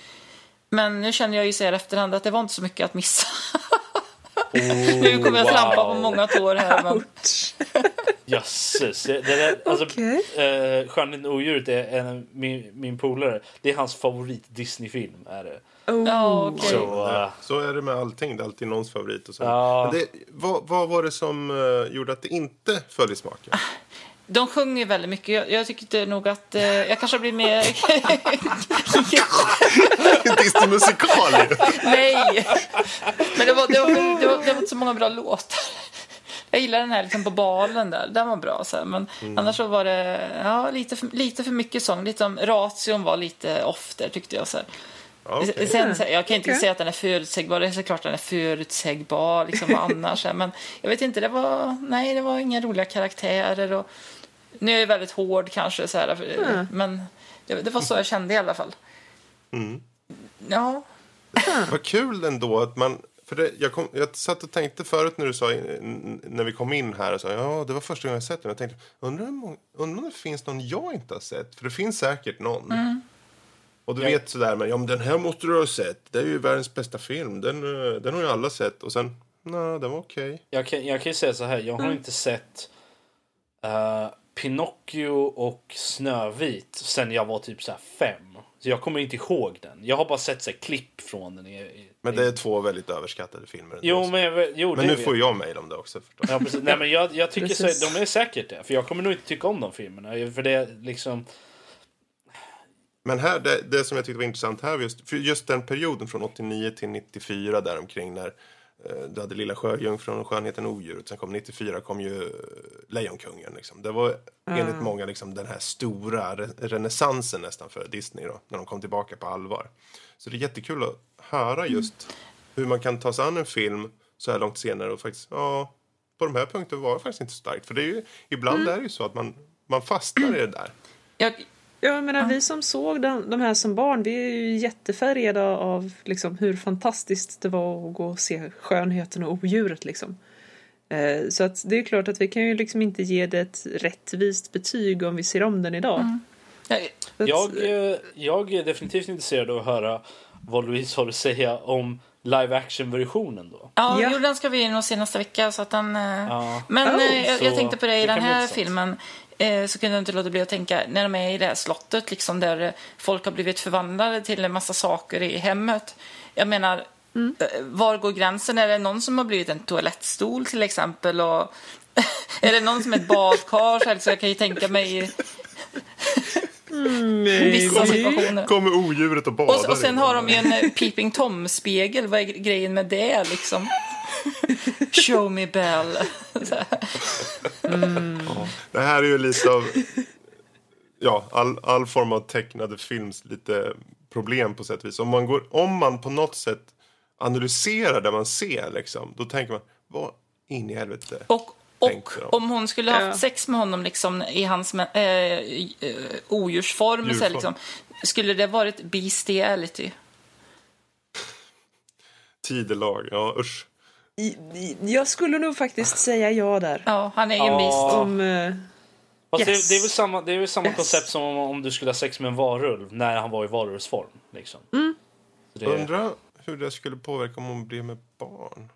[SPEAKER 3] Men nu känner jag ju så här efterhand att det var inte så mycket att missa. nu kommer jag
[SPEAKER 2] wow.
[SPEAKER 3] trampa på många tår här. Men...
[SPEAKER 2] Jösses. Det, där, alltså,
[SPEAKER 4] Okej.
[SPEAKER 2] eh, Skönheten och odjuret är en, min, min polare. Det är hans favorit Disney-film. Är det.
[SPEAKER 4] Oh.
[SPEAKER 3] Okej.
[SPEAKER 2] Så, eh,
[SPEAKER 1] Så är det med allting. Det är alltid någons favorit. Och så. Men det, vad, vad var det som eh, gjorde att det inte föll i smaken?
[SPEAKER 3] De sjunger väldigt mycket. Jag, jag tyckte nog att eh, jag kanske blir mer...
[SPEAKER 1] Disney-musikal ju!
[SPEAKER 3] Nej! Men det var, det, var, det, var, det var inte så många bra låtar. Jag gillar den här liksom på balen där. Den var bra. Så här. Men annars så var det ja, lite, för, lite för mycket sång. Lite om, ration var lite off där tyckte jag. Så här.
[SPEAKER 1] Ja, okej.
[SPEAKER 3] Sen, så jag kan inte
[SPEAKER 4] Okej.
[SPEAKER 3] säga att den är förutsägbar. Det är såklart den är förutsägbar. Liksom, annars. så. Men jag vet inte, det var, nej, det var inga roliga karaktärer. Och, nu är jag väldigt hård kanske. Så här, för- Men det, det var så jag kände i alla fall. Ja,
[SPEAKER 1] Vad kul ändå att man... För det, jag, kom, jag satt och tänkte förut när du sa, när vi kom in här och sa ja det var första gången jag sett den. Jag tänkte undrar, undrar om det finns någon jag inte har sett? För det finns säkert någon. Och du
[SPEAKER 2] Ja.
[SPEAKER 1] vet sådär, men ja men den här måste du ha sett. Det är ju världens bästa film. Den, eh, den har ju alla sett. Och sen, nej den var okej.
[SPEAKER 2] jag, kan, jag kan ju säga så här. Jag har inte sett eh, Pinocchio och Snövit sen jag var typ så här fem. Så jag kommer inte ihåg den. Jag har bara sett så här, klipp från den. I, i,
[SPEAKER 1] Men det är två väldigt överskattade filmer.
[SPEAKER 2] Jo, men, jag- jo,
[SPEAKER 1] men nu
[SPEAKER 2] vet
[SPEAKER 1] får
[SPEAKER 2] jag.
[SPEAKER 1] jag mejl om det också förstås.
[SPEAKER 2] Ja, precis. Nej, men jag, jag tycker så,
[SPEAKER 4] Precis.
[SPEAKER 2] de är säkert det. För jag kommer nog inte tycka om de filmerna. För det är liksom...
[SPEAKER 1] Men här, det, det som jag tyckte var intressant här, just, för just den perioden från 89 till 94 däromkring när eh, du hade Lilla Sjöjungfrun och Skönheten och odjuret. Sen kom 94 kom ju eh, Lejonkungen. Liksom. Det var enligt många liksom, den här stora re renässansen nästan för Disney då, när de kom tillbaka på allvar. Så det är jättekul att höra just hur man kan ta sig an en film så här långt senare och faktiskt, ja, på de här punkterna var det faktiskt inte så starkt. För det är ju, ibland är det ju så att man, man fastnar i det där.
[SPEAKER 3] Jag,
[SPEAKER 4] Jag menar, vi som såg de, de här som barn, vi är ju jättefärgade av liksom, hur fantastiskt det var att gå och se skönheten och odjuret. Liksom. Eh, så att det är klart att vi kan ju liksom inte ge det ett rättvist betyg om vi ser om den idag.
[SPEAKER 3] Mm. Ja,
[SPEAKER 4] att-
[SPEAKER 2] Jag, eh, jag är definitivt intresserad av att höra vad Louise har att säga om live action-versionen då.
[SPEAKER 3] Ja,
[SPEAKER 4] Ja.
[SPEAKER 3] Jo, den ska vi nog se nästa vecka. Så att den, eh,
[SPEAKER 2] Ja.
[SPEAKER 3] Men
[SPEAKER 4] Oh,
[SPEAKER 3] eh, jag, jag tänkte på det i
[SPEAKER 2] det
[SPEAKER 3] den här filmen. Eh, så kunde jag inte låta bli att tänka, när de är i det här slottet liksom, där folk har blivit förvandlade till en massa saker i hemmet. Jag menar, eh, var går gränsen? Är det någon som har blivit en toalettstol till exempel? Och, är det någon som är ett badkar? Så jag kan ju tänka mig i vissa situationer.
[SPEAKER 1] Kommer odjuret och badar.
[SPEAKER 3] Och, och sen har de ju en eh, Peeping Tom-spegel. Vad är grejen med det liksom? Show me Bell. Här.
[SPEAKER 1] Det här är ju lite av ja, all, all form av tecknade films lite problem på sätt och vis. Om man, går, om man på något sätt analyserar det man ser, liksom, då tänker man vad in i helvete.
[SPEAKER 3] Och, och om hon skulle ha
[SPEAKER 4] Ja.
[SPEAKER 3] haft sex med honom liksom, i hans äh, odjursform, så här, liksom, skulle det varit bestiality?
[SPEAKER 1] Tidelag, ja usch.
[SPEAKER 4] Jag skulle nog faktiskt säga ja där.
[SPEAKER 3] Ja, han är ju en
[SPEAKER 2] Ja.
[SPEAKER 3] beast.
[SPEAKER 4] Om, eh,
[SPEAKER 2] Fast
[SPEAKER 4] Yes.
[SPEAKER 2] det, det är väl samma, det är väl samma
[SPEAKER 4] Yes.
[SPEAKER 2] koncept som om, om du skulle ha sex med en varulv när han var i varulvsform. Liksom.
[SPEAKER 4] Mm.
[SPEAKER 2] Det,
[SPEAKER 1] Undrar hur det skulle påverka om hon blir med barn.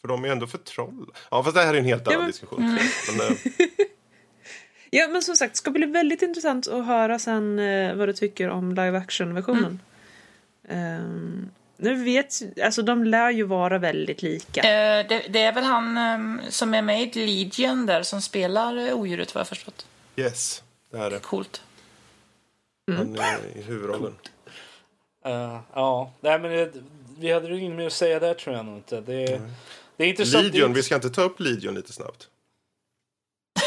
[SPEAKER 1] För de är ändå för troll. Ja, fast det här är en helt annan
[SPEAKER 4] men-
[SPEAKER 1] diskussion. Men, eh,
[SPEAKER 4] ja, men som sagt, det ska bli väldigt intressant att höra sen eh, vad du tycker om live action-versionen. Ehm, nu vet, alltså de lär ju vara väldigt lika.
[SPEAKER 3] Eh, det, det är väl han eh, som är med i Legion där som spelar eh, odjuret vad jag förstått.
[SPEAKER 1] yes, det är
[SPEAKER 3] Coolt.
[SPEAKER 1] han är i huvudrollen.
[SPEAKER 2] eh, ja, nej men det, vi hade ju inget mer att säga där tror jag nog inte. Det, det är intressant.
[SPEAKER 1] Legion,
[SPEAKER 2] det,
[SPEAKER 1] vi ska inte ta upp Legion lite snabbt?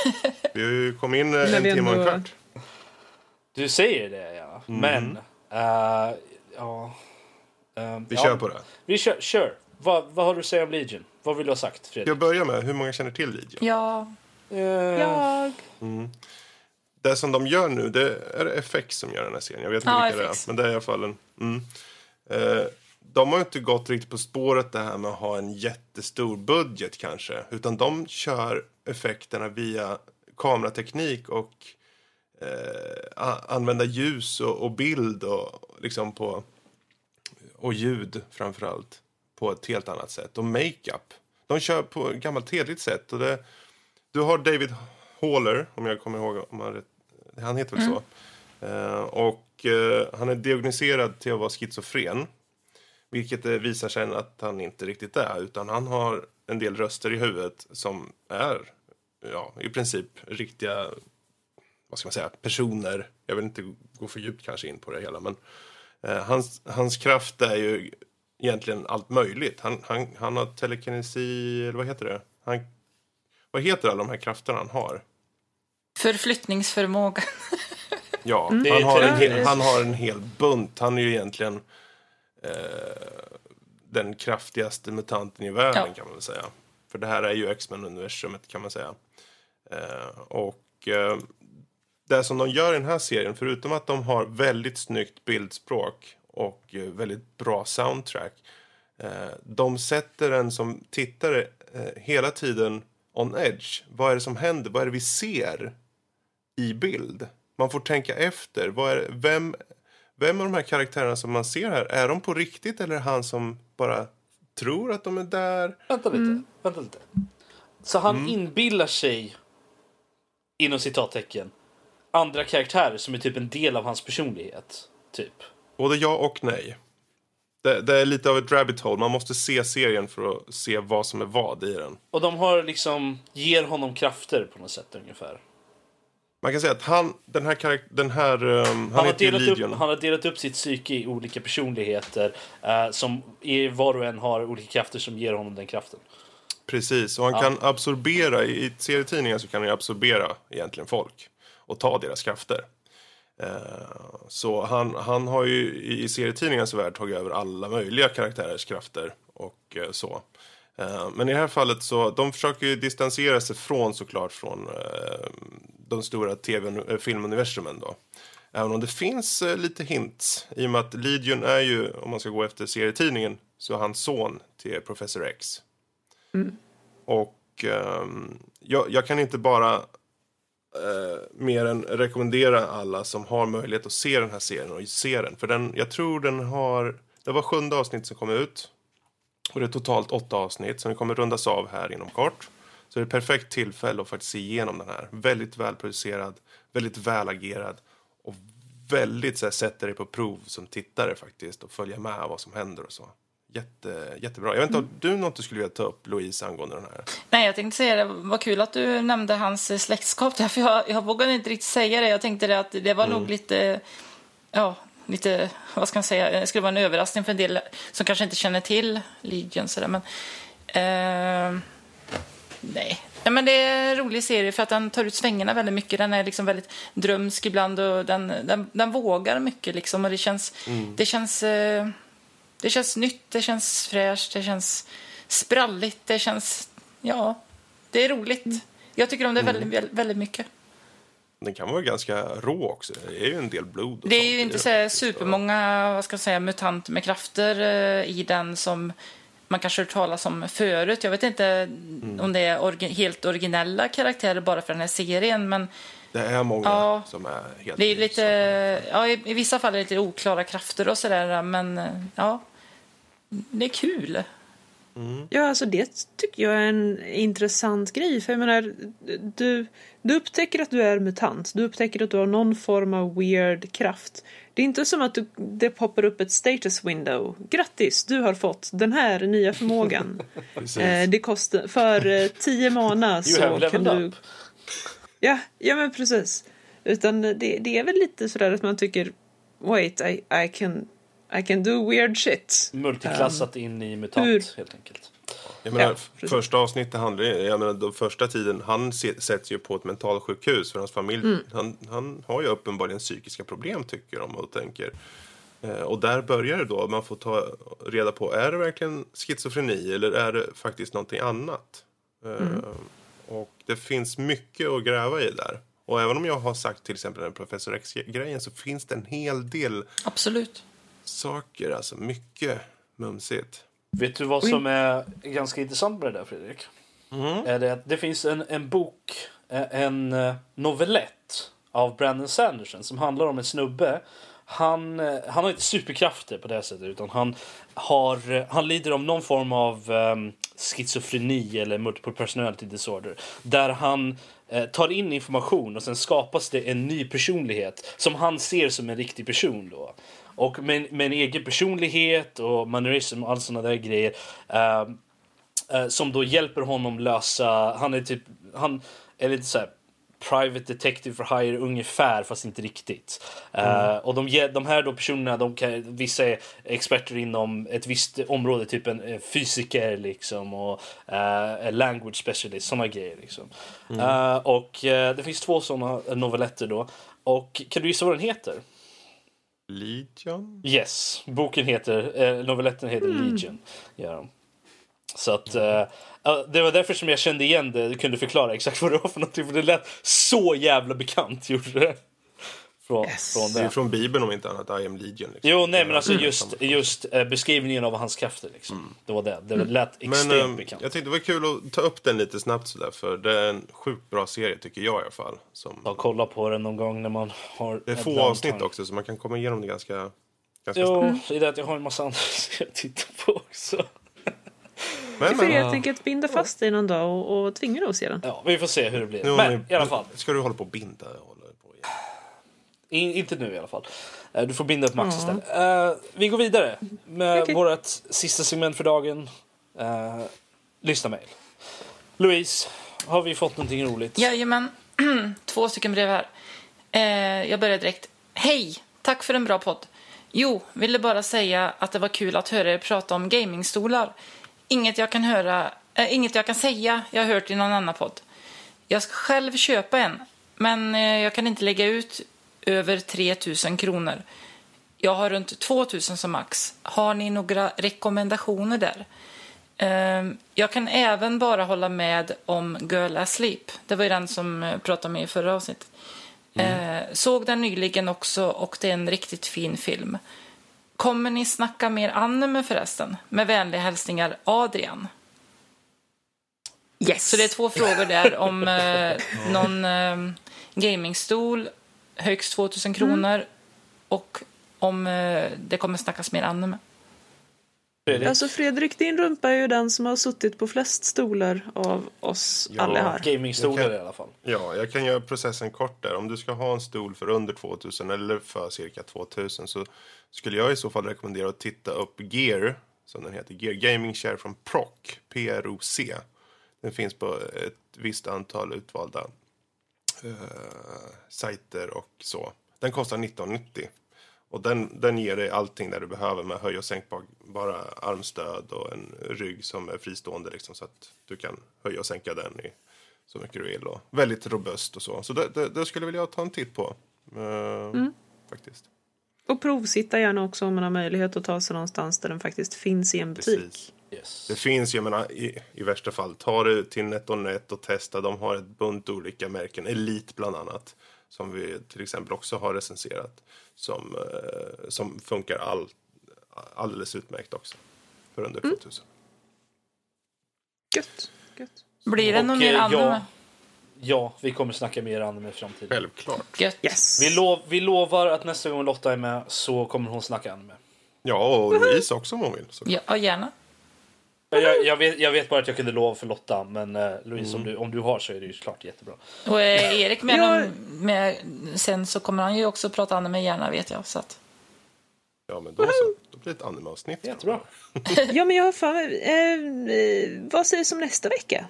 [SPEAKER 1] Vi har ju kommit in eh, en timme och en kvart.
[SPEAKER 2] Du säger det ja.
[SPEAKER 1] Mm.
[SPEAKER 2] Men, eh, ja. Eh,
[SPEAKER 1] Vi
[SPEAKER 2] ja,
[SPEAKER 1] kör på det.
[SPEAKER 2] Vi kör, kör. Vad, vad har du att säga om Legion? Vad vill du ha sagt Fredrik?
[SPEAKER 1] Jag börjar med hur många känner till Legion?
[SPEAKER 3] Ja,
[SPEAKER 2] Eh,
[SPEAKER 4] Jag...
[SPEAKER 1] Det som de gör nu, det är FX som gör den här serien. Jag vet inte
[SPEAKER 3] Ja,
[SPEAKER 1] vilka det är, men det är i alla fall en... Mm. Eh, de har ju inte gått riktigt på spåret det här med att ha en jättestor budget kanske. Utan de kör effekterna via kamerateknik och eh, använda ljus och, och bild och liksom på och ljud framför allt på ett helt annat sätt. Och makeup. De kör på ett gammalt hederligt sätt. Och det, du har David Haller, om jag kommer ihåg. Om han, han heter väl så. Eh, och eh, han är diagnostiserad till att vara schizofren. Vilket det visar sig att han inte riktigt är. Utan han har en del röster i huvudet som är ja, i princip riktiga vad ska man säga, personer. Jag vill inte gå för djupt kanske in på det hela. Men eh, hans, hans kraft är ju egentligen allt möjligt. Han, han, han har telekinesi, eller vad heter det? Han, vad heter alla de här krafterna han har?
[SPEAKER 3] förflyttningsförmåga.
[SPEAKER 1] Ja,
[SPEAKER 2] är
[SPEAKER 1] han, har en hel, han har en hel bunt. Han är ju egentligen eh, den kraftigaste mutanten i världen
[SPEAKER 3] Ja.
[SPEAKER 1] kan man väl säga. För det här är ju X-Men-universumet kan man säga. Eh, och eh, det som de gör i den här serien, förutom att de har väldigt snyggt bildspråk och eh, väldigt bra soundtrack. Eh, de sätter en som tittare eh, hela tiden on edge. Vad är det som händer? Vad är det vi ser i bild? Man får tänka efter. Vad är, vem, vem av de här karaktärerna som man ser här, är de på riktigt eller är han som bara tror att de är där?
[SPEAKER 2] Vänta lite. Vänta lite. Så han inbillar sig, inom citattecken, andra karaktärer som är typ en del av hans personlighet. Typ.
[SPEAKER 1] Både ja och nej. Det, det är lite av ett rabbit hole. Man måste se serien för att se vad som är vad i den.
[SPEAKER 2] Och de har liksom, ger honom krafter på något sätt ungefär.
[SPEAKER 1] Man kan säga att han, den här karaktären, den här, um, han,
[SPEAKER 2] Han har, delat
[SPEAKER 1] Legion.
[SPEAKER 2] upp, han har delat upp sitt psyke i olika personligheter eh, som i var och en har olika krafter som ger honom den kraften.
[SPEAKER 1] Precis, och han
[SPEAKER 2] Ja.
[SPEAKER 1] kan absorbera, i i serietidningar så kan han ju absorbera egentligen folk och ta deras krafter. Eh, Så han, han har ju i serietidningarnas värld tagit över alla möjliga karaktärers krafter och eh, så. Eh, Men i det här fallet så, de försöker ju distansera sig från såklart från de stora tv-filmuniversumen då. Även om det finns lite hints. I och med att Legion är ju, om man ska gå efter serietidningen, så är han son till Professor X. Och ehm, jag, jag kan inte bara eh, mer än rekommendera alla som har möjlighet att se den här serien och se den. För den, jag tror den har, det var sjunde avsnitt som kom ut. Och det är totalt åtta avsnitt som vi kommer rundas av här inom kort. Så det är ett perfekt tillfälle att faktiskt se igenom den här. Väldigt välproducerad, väldigt välagerad och väldigt så här, sätter dig på prov som tittare faktiskt och följa med vad som händer och så. Jätte, jättebra. Jag vet inte om du något du skulle vilja ta upp Louise angående den här?
[SPEAKER 3] Nej, jag tänkte säga det. Vad kul att du nämnde hans eh, släktskap där, för jag, jag vågade inte riktigt säga det. Jag tänkte det att det var nog lite, ja, lite, vad ska man säga, det skulle vara en överraskning för en del som kanske inte känner till Legion sådär, men eh, nej. Nej, men det är en rolig serie för att den tar ut svängarna väldigt mycket. Den är liksom väldigt drömsk ibland och den, den, den vågar mycket liksom och det känns, det känns, eh, det känns nytt, det känns fräscht, det känns spralligt, det känns, ja, det är roligt. Jag tycker om det väldigt, väldigt, väldigt mycket.
[SPEAKER 1] Den kan vara ganska rå också. Det är ju en del blod.
[SPEAKER 3] Det är ju inte så här supermånga vad ska jag säga, mutant med krafter eh, i den som man kanske hört talas om förut. Jag vet inte
[SPEAKER 1] Mm.
[SPEAKER 3] om det är orgi- helt originella karaktärer bara för den här serien, men
[SPEAKER 1] Det är många
[SPEAKER 3] Ja.
[SPEAKER 1] som är helt
[SPEAKER 3] det är lite, ja, i, i vissa fall är det lite oklara krafter och sådär, men eh, ja, det är kul.
[SPEAKER 4] Ja, alltså det tycker jag är en intressant grej. För jag menar, du, du upptäcker att du är mutant. Du upptäcker att du har någon form av weird kraft. Det är inte som att du, det poppar upp ett status window. Grattis, du har fått den här nya förmågan. Eh, det kostar, för eh, tio månader så kan du...
[SPEAKER 2] up.
[SPEAKER 4] Ja, ja men precis. Utan det, det är väl lite sådär att man tycker Wait, I, I, can, I can do weird shit.
[SPEAKER 2] Multiklassat in i mutant,
[SPEAKER 4] hur-
[SPEAKER 2] helt enkelt.
[SPEAKER 1] Jag menar,
[SPEAKER 4] Ja,
[SPEAKER 1] första avsnittet handlar ju- jag menar, då första tiden, han sätts ju på ett mentalsjukhus för hans familj,
[SPEAKER 4] Mm.
[SPEAKER 1] han, han har ju uppenbarligen psykiska problem tycker de och tänker. Eh, och där börjar det då, man får ta reda på, är det verkligen schizofreni eller är det faktiskt någonting annat? Eh,
[SPEAKER 4] Mm.
[SPEAKER 1] och det finns mycket att gräva i där. Och även om jag har sagt till exempel den Professor X-grejen så finns det en hel del
[SPEAKER 3] Absolut.
[SPEAKER 1] Saker, alltså mycket mumsigt.
[SPEAKER 2] Vet du vad som är ganska intressant med det där, Fredrik? Är det, att det finns en, en bok, eh, en eh, novellett av Brandon Sanderson som handlar om en snubbe. Han, eh, han har inte superkrafter på det sättet utan han, har, han lider av någon form av um, schizofreni eller multiple personality disorder. Där han eh, tar in information och sen skapas det en ny personlighet som han ser som en riktig person. då. Och med, med en egen personlighet och mannerism och all såna där grejer. ehm, eh, som då hjälper honom lösa, han är typ, han är lite så här private detective for hire ungefär fast inte riktigt. Eh, och de, de här då personerna, de kan, vissa är experter inom ett visst område, typ en fysiker liksom och en language specialist, såna grejer liksom. Eh, och eh, det finns två såna novelletter då. Och kan du gissa vad den heter?
[SPEAKER 1] Legion?
[SPEAKER 2] Yes, boken heter, eh, novelletten heter Legion. Gör de. Så att, eh, det var därför som jag kände igen det, du kunde förklara exakt vad det var för någonting, för det lät så jävla bekant, gjorde det. Från,
[SPEAKER 4] Yes.
[SPEAKER 2] från
[SPEAKER 1] Det är
[SPEAKER 2] det.
[SPEAKER 1] från Bibeln om inte annat, I am Legion. Liksom.
[SPEAKER 2] Jo, nej men alltså
[SPEAKER 1] Mm.
[SPEAKER 2] just, just eh, beskrivningen av hans krafter liksom. Det var det, det lät extremt
[SPEAKER 1] Men eh,
[SPEAKER 2] bekant.
[SPEAKER 1] jag tyckte det var kul att ta upp den lite snabbt sådär, för det är en sjukt bra serie tycker jag i alla fall. Som,
[SPEAKER 2] Ja, kolla på den någon gång när man har
[SPEAKER 1] det är få avsnitt också, så man kan komma igenom det ganska, ganska
[SPEAKER 2] Jo,
[SPEAKER 1] snabbt.
[SPEAKER 2] det är det att jag har en massa andra serier att titta på också.
[SPEAKER 1] Men, men,
[SPEAKER 4] tänker att binda fast dig någon dag och, och tvinga dig att se den.
[SPEAKER 2] Ja, vi får se hur det blir.
[SPEAKER 1] har
[SPEAKER 2] Men
[SPEAKER 1] ni-
[SPEAKER 2] i alla fall.
[SPEAKER 1] Ska du hålla på och binda?
[SPEAKER 2] In, inte nu i alla fall. Eh, Du får binda upp Max istället. Eh, vi går vidare med
[SPEAKER 4] Okej.
[SPEAKER 2] vårt sista segment för dagen. Uh, lyssna mail. Louise, har vi fått någonting roligt?
[SPEAKER 3] Jajamän, två stycken brev här. Eh, jag börjar direkt. Hej, tack för en bra podd. Jo, ville bara säga att det var kul att höra er prata om gamingstolar. Inget jag kan höra, eh, inget jag kan säga jag har hört i någon annan podd. Jag ska själv köpa en, men jag kan inte lägga ut över 3000 kronor. Jag har runt 2000 som max. Har ni några rekommendationer där? Ehm, Jag kan även bara hålla med om Girl Asleep. Det var ju den som eh, pratade med i förra avsnittet. Eh, såg den nyligen också och det är en riktigt fin film. Kommer ni snacka mer anime förresten? Med vänliga hälsningar Adrian.
[SPEAKER 4] Yes!
[SPEAKER 3] Så det är två frågor där om eh, någon eh, gamingstol, högst 2000 kronor och om eh, det kommer snackas mer anime.
[SPEAKER 2] Fredrik?
[SPEAKER 4] Alltså Fredrik, din rumpa är ju den som har suttit på flest stolar av oss
[SPEAKER 1] Ja,
[SPEAKER 4] alla här.
[SPEAKER 2] Gamingstolar
[SPEAKER 1] Jag kan-
[SPEAKER 2] i alla fall.
[SPEAKER 1] Ja, jag kan göra processen kort där. Om du ska ha en stol för under 2000 eller för cirka 2000 så skulle jag i så fall rekommendera att titta upp Gear, som den heter. Gear Gaming Chair från Proc, P-R-O-C. Den finns på ett visst antal utvalda eh, sajter och så. Den kostar 1990. Och den, den ger dig allting där du behöver med höj och sänkbara armstöd och en rygg som är fristående liksom, så att du kan höja och sänka den i så mycket du vill. Och väldigt robust och så. Så det, det, det skulle jag vilja ta en titt på. Eh, Faktiskt.
[SPEAKER 4] Och provsitta gärna också om man har möjlighet att ta sig någonstans där den faktiskt finns i en butik.
[SPEAKER 1] Precis.
[SPEAKER 2] Yes.
[SPEAKER 1] Det finns ju, jag menar, i, i värsta fall, ta det till NetOnNet och testa. De har ett bunt olika märken, Elite bland annat, som vi till exempel också har recenserat, som, eh, som funkar all, alldeles utmärkt också, för under 2000.
[SPEAKER 4] Gött. Gött.
[SPEAKER 3] Blir det någon mer
[SPEAKER 2] eh,
[SPEAKER 3] anime?
[SPEAKER 2] ja. Ja, vi kommer snacka mer anime i framtiden.
[SPEAKER 1] Självklart.
[SPEAKER 3] Gött.
[SPEAKER 4] Yes.
[SPEAKER 2] Vi, lov, vi lovar att nästa gång Lotta är med så kommer hon snacka anime.
[SPEAKER 1] Ja, och Louise också om hon vill.
[SPEAKER 3] Ja, gärna.
[SPEAKER 2] Jag, jag, vet, jag vet bara att jag kunde lova för Lotta, men eh, Louise,
[SPEAKER 1] Mm.
[SPEAKER 2] om, du, om du har så är det ju klart jättebra.
[SPEAKER 3] Och är Erik med,
[SPEAKER 4] Ja.
[SPEAKER 3] någon, med sen så kommer han ju också prata anime gärna vet jag. Så att.
[SPEAKER 1] Ja, men då så. Då blir det ett animeavsnitt.
[SPEAKER 2] Jättebra.
[SPEAKER 4] Ja, men jag har fan... Eh, eh, vad sägs om nästa vecka?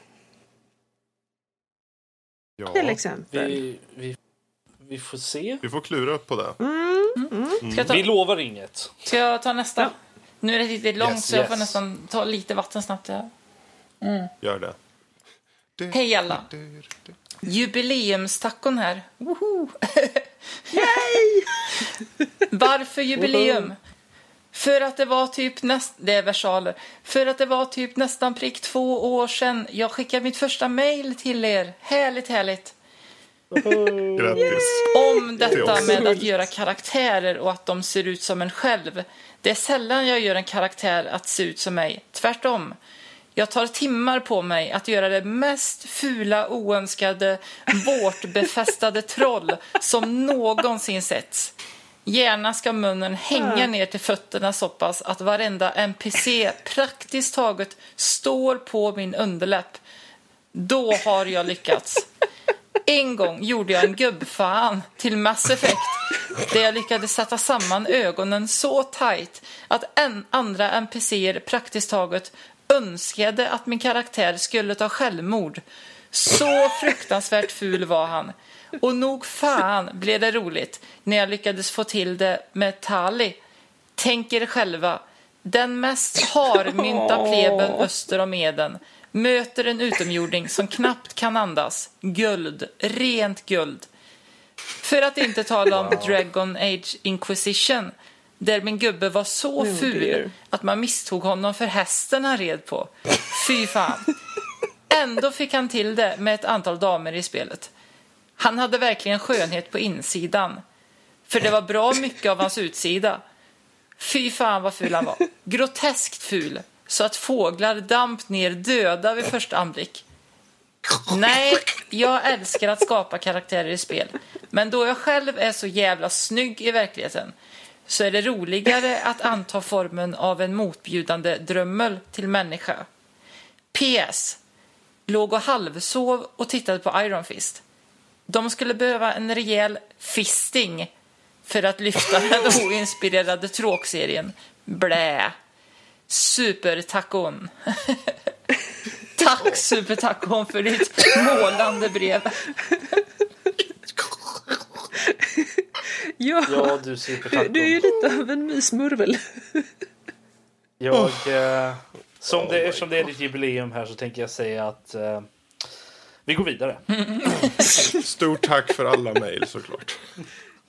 [SPEAKER 1] Ja,
[SPEAKER 4] Till exempel.
[SPEAKER 2] Vi, vi, vi får se.
[SPEAKER 1] vi får klura upp på det.
[SPEAKER 3] Ska, jag ta,
[SPEAKER 2] Vi lovar inget.
[SPEAKER 3] ska jag ta nästa? Nu är det lite långt
[SPEAKER 1] Yes,
[SPEAKER 3] så jag får
[SPEAKER 2] yes.
[SPEAKER 3] nästan ta lite vatten snabbt. Ja.
[SPEAKER 1] Gör det.
[SPEAKER 3] Hej alla! Jubileumstacon här. Woho! Varför jubileum? För att det var typ näst... Det är versaler. För att det var typ nästan prick två år sedan jag skickade mitt första mail till er. Härligt, härligt.
[SPEAKER 1] Grattis.
[SPEAKER 3] Om detta med att göra karaktärer och att de ser ut som en själv. Det är sällan jag gör en karaktär att se ut som mig. Tvärtom. Jag tar timmar på mig att göra det mest fula, oönskade, vårtbefästade troll som någonsin setts. Gärna ska munnen hänga ner till fötterna så pass att varenda NPC praktiskt taget står på min underläpp. Då har jag lyckats. En gång gjorde jag en gubbfan till Mass Effect där jag lyckades sätta samman ögonen så tight att en andra NPCer praktiskt taget önskade att min karaktär skulle ta självmord. Så fruktansvärt ful var han. Och nog fan blev det roligt när jag lyckades få till det med Tali. Tänk er själva. Den mest harmynta pleben öster om Eden möter en utomjording som knappt kan andas. Guld, rent guld. För att inte tala om Dragon Age Inquisition där min gubbe var så
[SPEAKER 4] Oh,
[SPEAKER 3] ful att man misstog honom för hästen han red på. Fy fan. Ändå fick han till det med ett antal damer i spelet. Han hade verkligen skönhet på insidan. För det var bra mycket av hans utsida. Fy fan vad ful han var. Groteskt ful. Så att fåglar damp ner döda vid första anblick. Nej, jag älskar att skapa karaktärer i spel. Men då jag själv är så jävla snygg i verkligheten så är det roligare att anta formen av en motbjudande drömmel till människa. PS. Låg och halvsov och tittade på Iron Fist. De skulle behöva en rejäl fisting för att lyfta den oinspirerade tråkserien. Blä. Supertacon. Tack Supertacon för ditt målande brev.
[SPEAKER 4] Ja,
[SPEAKER 2] Ja, du supertackon.
[SPEAKER 4] du är ju lite av en mysmurvel.
[SPEAKER 2] Jag, eh, som det, eftersom det är ditt jubileum här så tänker jag säga att eh, vi går vidare.
[SPEAKER 1] Stort tack för alla mejl såklart.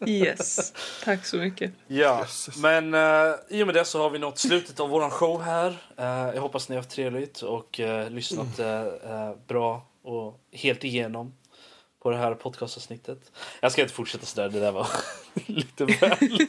[SPEAKER 4] Yes, tack så mycket.
[SPEAKER 2] Ja, men uh, i och med det så har vi nått slutet av våran show här. Eh, jag hoppas ni har haft trevligt och eh, lyssnat eh, bra och helt igenom på det här podcastavsnittet. Jag ska inte fortsätta sådär, det där var lite väl.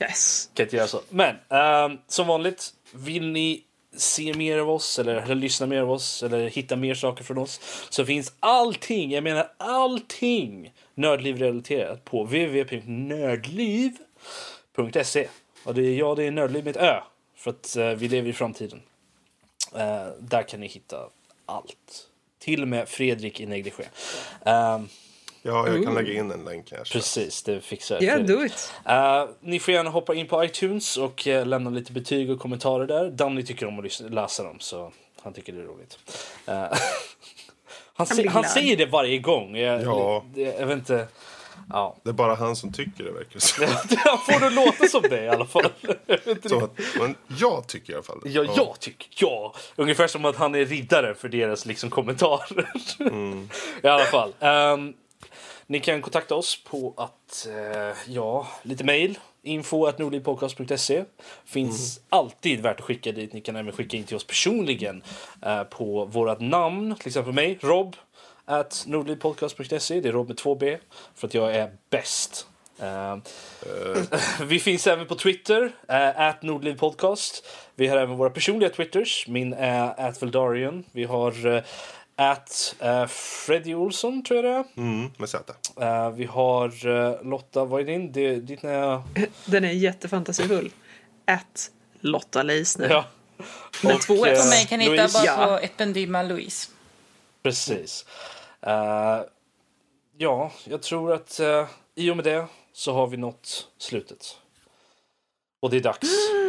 [SPEAKER 4] Yes.
[SPEAKER 2] kan inte göra så. Men ehm, som vanligt, vill ni se mer av oss eller, eller lyssna mer av oss eller hitta mer saker från oss så finns allting, jag menar allting nördliv-relaterat på www.nördliv.se. Och det är, ja, det är nördliv med ett ö för att eh, vi lever i framtiden. Eh, där kan ni hitta allt. Till och med Fredrik i negligé. Ehm,
[SPEAKER 1] Ja, jag kan lägga in en länk här.
[SPEAKER 2] precis, det fixar jag.
[SPEAKER 4] Yeah,
[SPEAKER 2] Fredrik.
[SPEAKER 4] do it.
[SPEAKER 2] Eh, ni får gärna hoppa in på iTunes och eh, lämna lite betyg och kommentarer där. Danny tycker om att läsa dem, så han tycker det är roligt. Eh, han, se, han säger det varje gång. Jag,
[SPEAKER 1] Ja.
[SPEAKER 2] det, jag vet inte. Ja.
[SPEAKER 1] Det är bara han som tycker det verkar som.
[SPEAKER 2] Han får det låta som det i alla fall. Jag
[SPEAKER 1] Så att, men jag tycker i alla fall det.
[SPEAKER 2] Ja, jag tycker ja. Ungefär som att han är riddare för deras liksom, kommentarer. I alla fall. ehm, ni kan kontakta oss på att, eh, ja, lite mail. Info at nordlivpodcast.se. Finns alltid värt att skicka dit. Ni kan även skicka in till oss personligen eh, på vårat namn. Till exempel mig, Rob. At nordlivpodcast.se. Det är Rob med två B. För att jag är bäst. Ehm, vi finns även på Twitter, uh, at Nordlivpodcast. Vi har även våra personliga Twitters. Min är at Veldarian. Vi har uh, at uh, Freddy Olsson, tror jag det är.
[SPEAKER 1] Mm, med Z.
[SPEAKER 2] Eh, vi har eh, Lotta, vad är din? Det, ditt är...
[SPEAKER 4] Den är jättefantasifull. At Lotta Leisner.
[SPEAKER 2] Ja.
[SPEAKER 4] Med två S.
[SPEAKER 2] eh,
[SPEAKER 3] På mig kan ni hitta bara
[SPEAKER 4] Ja.
[SPEAKER 3] på Ependyma Louise.
[SPEAKER 2] Precis. Eh, ja, jag tror att eh, i och med det så har vi nått slutet. Och det är dags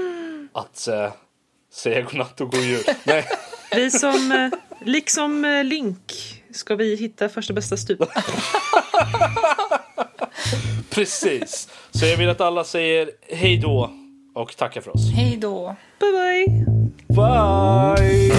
[SPEAKER 2] att eh, säga godnatt och god jul. Nej.
[SPEAKER 4] Vi som, eh, liksom eh, Link, ska vi hitta första bästa stup.
[SPEAKER 2] Precis. Så jag vill att alla säger hej då och tackar för oss.
[SPEAKER 3] Hej då.
[SPEAKER 4] Bye bye!
[SPEAKER 2] Bye!